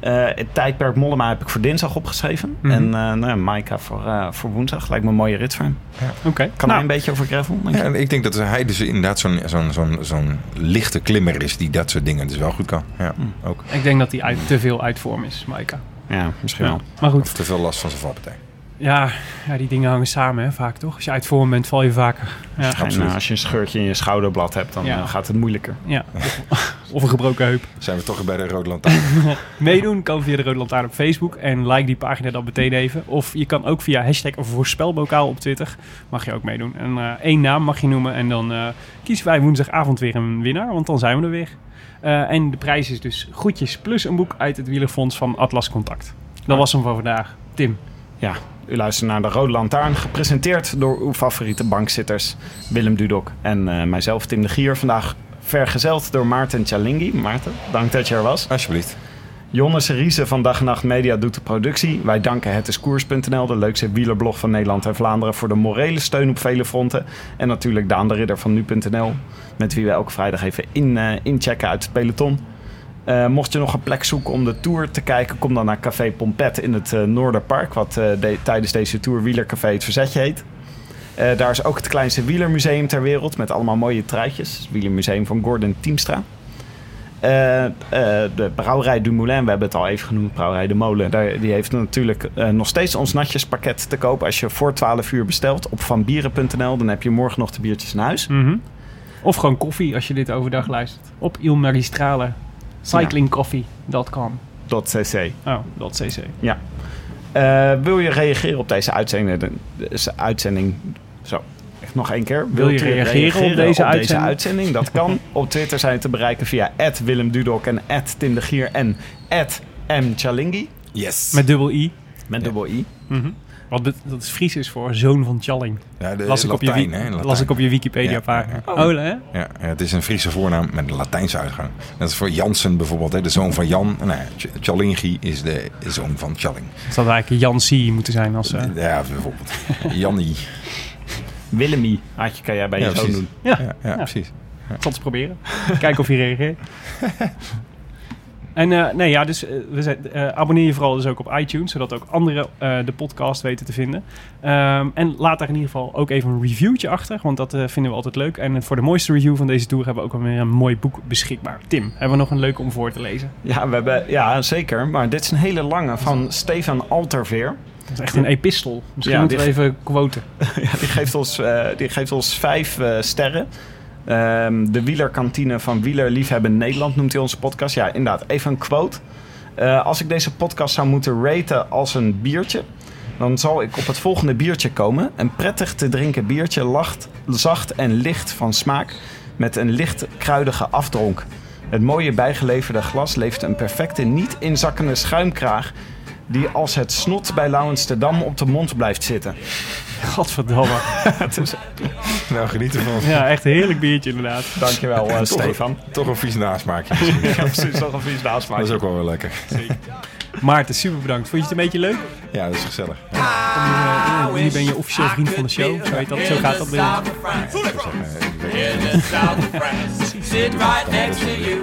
het tijdperk Mollema heb ik voor dinsdag opgeschreven. Mhm. En eh nou ja, Maika voor, eh, voor woensdag. Lijkt me een mooie rit voor hem. Oké. Kan Nou, hij een beetje over gravel? denk? Ja, ik denk dat hij dus inderdaad zo'n zo'n zo'n zo'n lichte klimmer is die dat soort dingen dus wel goed kan. Ja, Hm. ook. Ik denk dat hij uit, te veel uit vorm is, Maika. Ja, misschien Ja. wel. Maar goed, Of te veel last van zijn valpartij. Ja, ja, die dingen hangen samen hè, vaak toch? Als je uit vorm bent, val je vaker. Ja, En, eh, als je een scheurtje in je schouderblad hebt, dan Ja. eh, gaat het moeilijker. ja. Of, of een gebroken heup. Zijn we toch bij de Rode Lantaarn. Meedoen kan via de Rode Lantaarn op Facebook. En like die pagina dan meteen even. Of je kan ook via hashtag of voorspelbokaal op Twitter. Mag je ook meedoen. En eh, één naam mag je noemen. En dan eh, kiezen wij woensdagavond weer een winnaar. Want dan zijn we er weer. Eh, en de prijs is dus groetjes plus een boek uit het wielerfonds van Atlas Contact. Dat was hem voor vandaag. Tim. Ja, u luistert naar de Rode Lantaarn, gepresenteerd door uw favoriete bankzitters Willem Dudok en eh, mijzelf Tim de Gier. Vandaag vergezeld door Maarten Chalingi. Maarten, dank dat je er was. Alsjeblieft. Jonne Seriese van Dag en Nacht Media doet de productie. Wij danken hetiskoers.nl, de leukste wielerblog van Nederland en Vlaanderen, voor de morele steun op vele fronten. En natuurlijk Daan de Ridder van nu.nl, met wie we elke vrijdag even in, eh, inchecken uit het peloton. Eh, mocht je nog een plek zoeken om de tour te kijken, kom dan naar Café Pompet in het eh, Noorderpark, wat eh, de- tijdens deze tour Wielercafé het Verzetje heet. Daar is ook het kleinste wielermuseum ter wereld met allemaal mooie truitjes. Het wielermuseum van Gordon Teamstra. Eh, de brouwerij Du Moulin, we hebben het al even genoemd, brouwerij De Molen. Daar, die heeft natuurlijk nog steeds ons natjespakket te koop. Als je voor 12 uur bestelt op vanbieren.nl, dan heb je morgen nog de biertjes in huis. Mhm. Of gewoon koffie als je dit overdag luistert. Op Il Magistrale. Cyclingcoffee.com. .cc. Oh, CC. Ja. Eh, wil je reageren op deze uitzending? De- deze uitzending. Zo, echt nog één keer. Wil je reageren op deze uitzending? uitzending? Dat kan. op Twitter zijn te bereiken via Willem Dudok en Tim de Gier en mchalingi. Yes. Met dubbel I. Met dubbel i. Mhm. Wat bet- dat is Fries is voor zoon van Challing. Ja, de Las ik, op je, Latijn, wi- hè, Latijn. las ik op je Wikipedia Ja, pagina. ja, ja. Oh, hè? Ja, het is een Friese voornaam met een Latijnse uitgang. Dat is voor Jansen bijvoorbeeld, hè, de zoon van Jan. Nou, Chalingi is de zoon van Challing. Dat zou eigenlijk Jan C. moeten zijn als... eh, Ja, bijvoorbeeld. Jannie. Willemie, had je, kan jij bij Ja, je zoon precies. doen. ja, Ja, ja, precies. ik zal het eens proberen. Kijken of hij reageert. En eh, nee, ja, dus eh, we zijn, eh, abonneer je vooral dus ook op iTunes, zodat ook anderen de podcast weten te vinden. Ehm, en laat daar in ieder geval ook even een reviewtje achter, want dat vinden we altijd leuk. En voor de mooiste review van deze tour hebben we ook alweer een mooi boek beschikbaar. Tim, hebben we nog een leuke om voor te lezen? Ja, we hebben, ja, zeker. Maar dit is een hele lange van Stefan Alterveer. Dat is echt een epistel. Misschien Ja, moeten we even quoten. Ja, die, geeft ons, die geeft ons vijf sterren. Ehm, de wielerkantine van Wielerliefhebben Nederland noemt hij onze podcast. Ja, inderdaad. Even een quote. Eh, als ik deze podcast zou moeten raten als een biertje... dan zal ik op het volgende biertje komen. Een prettig te drinken biertje, lacht, zacht en licht van smaak... met een licht kruidige afdronk. Het mooie bijgeleverde glas levert een perfecte, niet inzakkende schuimkraag... die als het snot bij Lauwensterdam op de mond blijft zitten. Godverdomme. Is- Nou, geniet ervan. Ja, echt een heerlijk biertje inderdaad. Dankjewel, uh, Stefan. Toch een vies nasmaakje. Ja, precies. Nog een vies nasmaak. Dat is ook wel weer lekker. Maarten, super bedankt. Vond je het een beetje leuk? Ja, dat is gezellig. Je, eh, nu ben je officieel vriend van de show. Zo, heet dat, zo gaat dat eh, ik weet- In the south of France, sitting right next to you.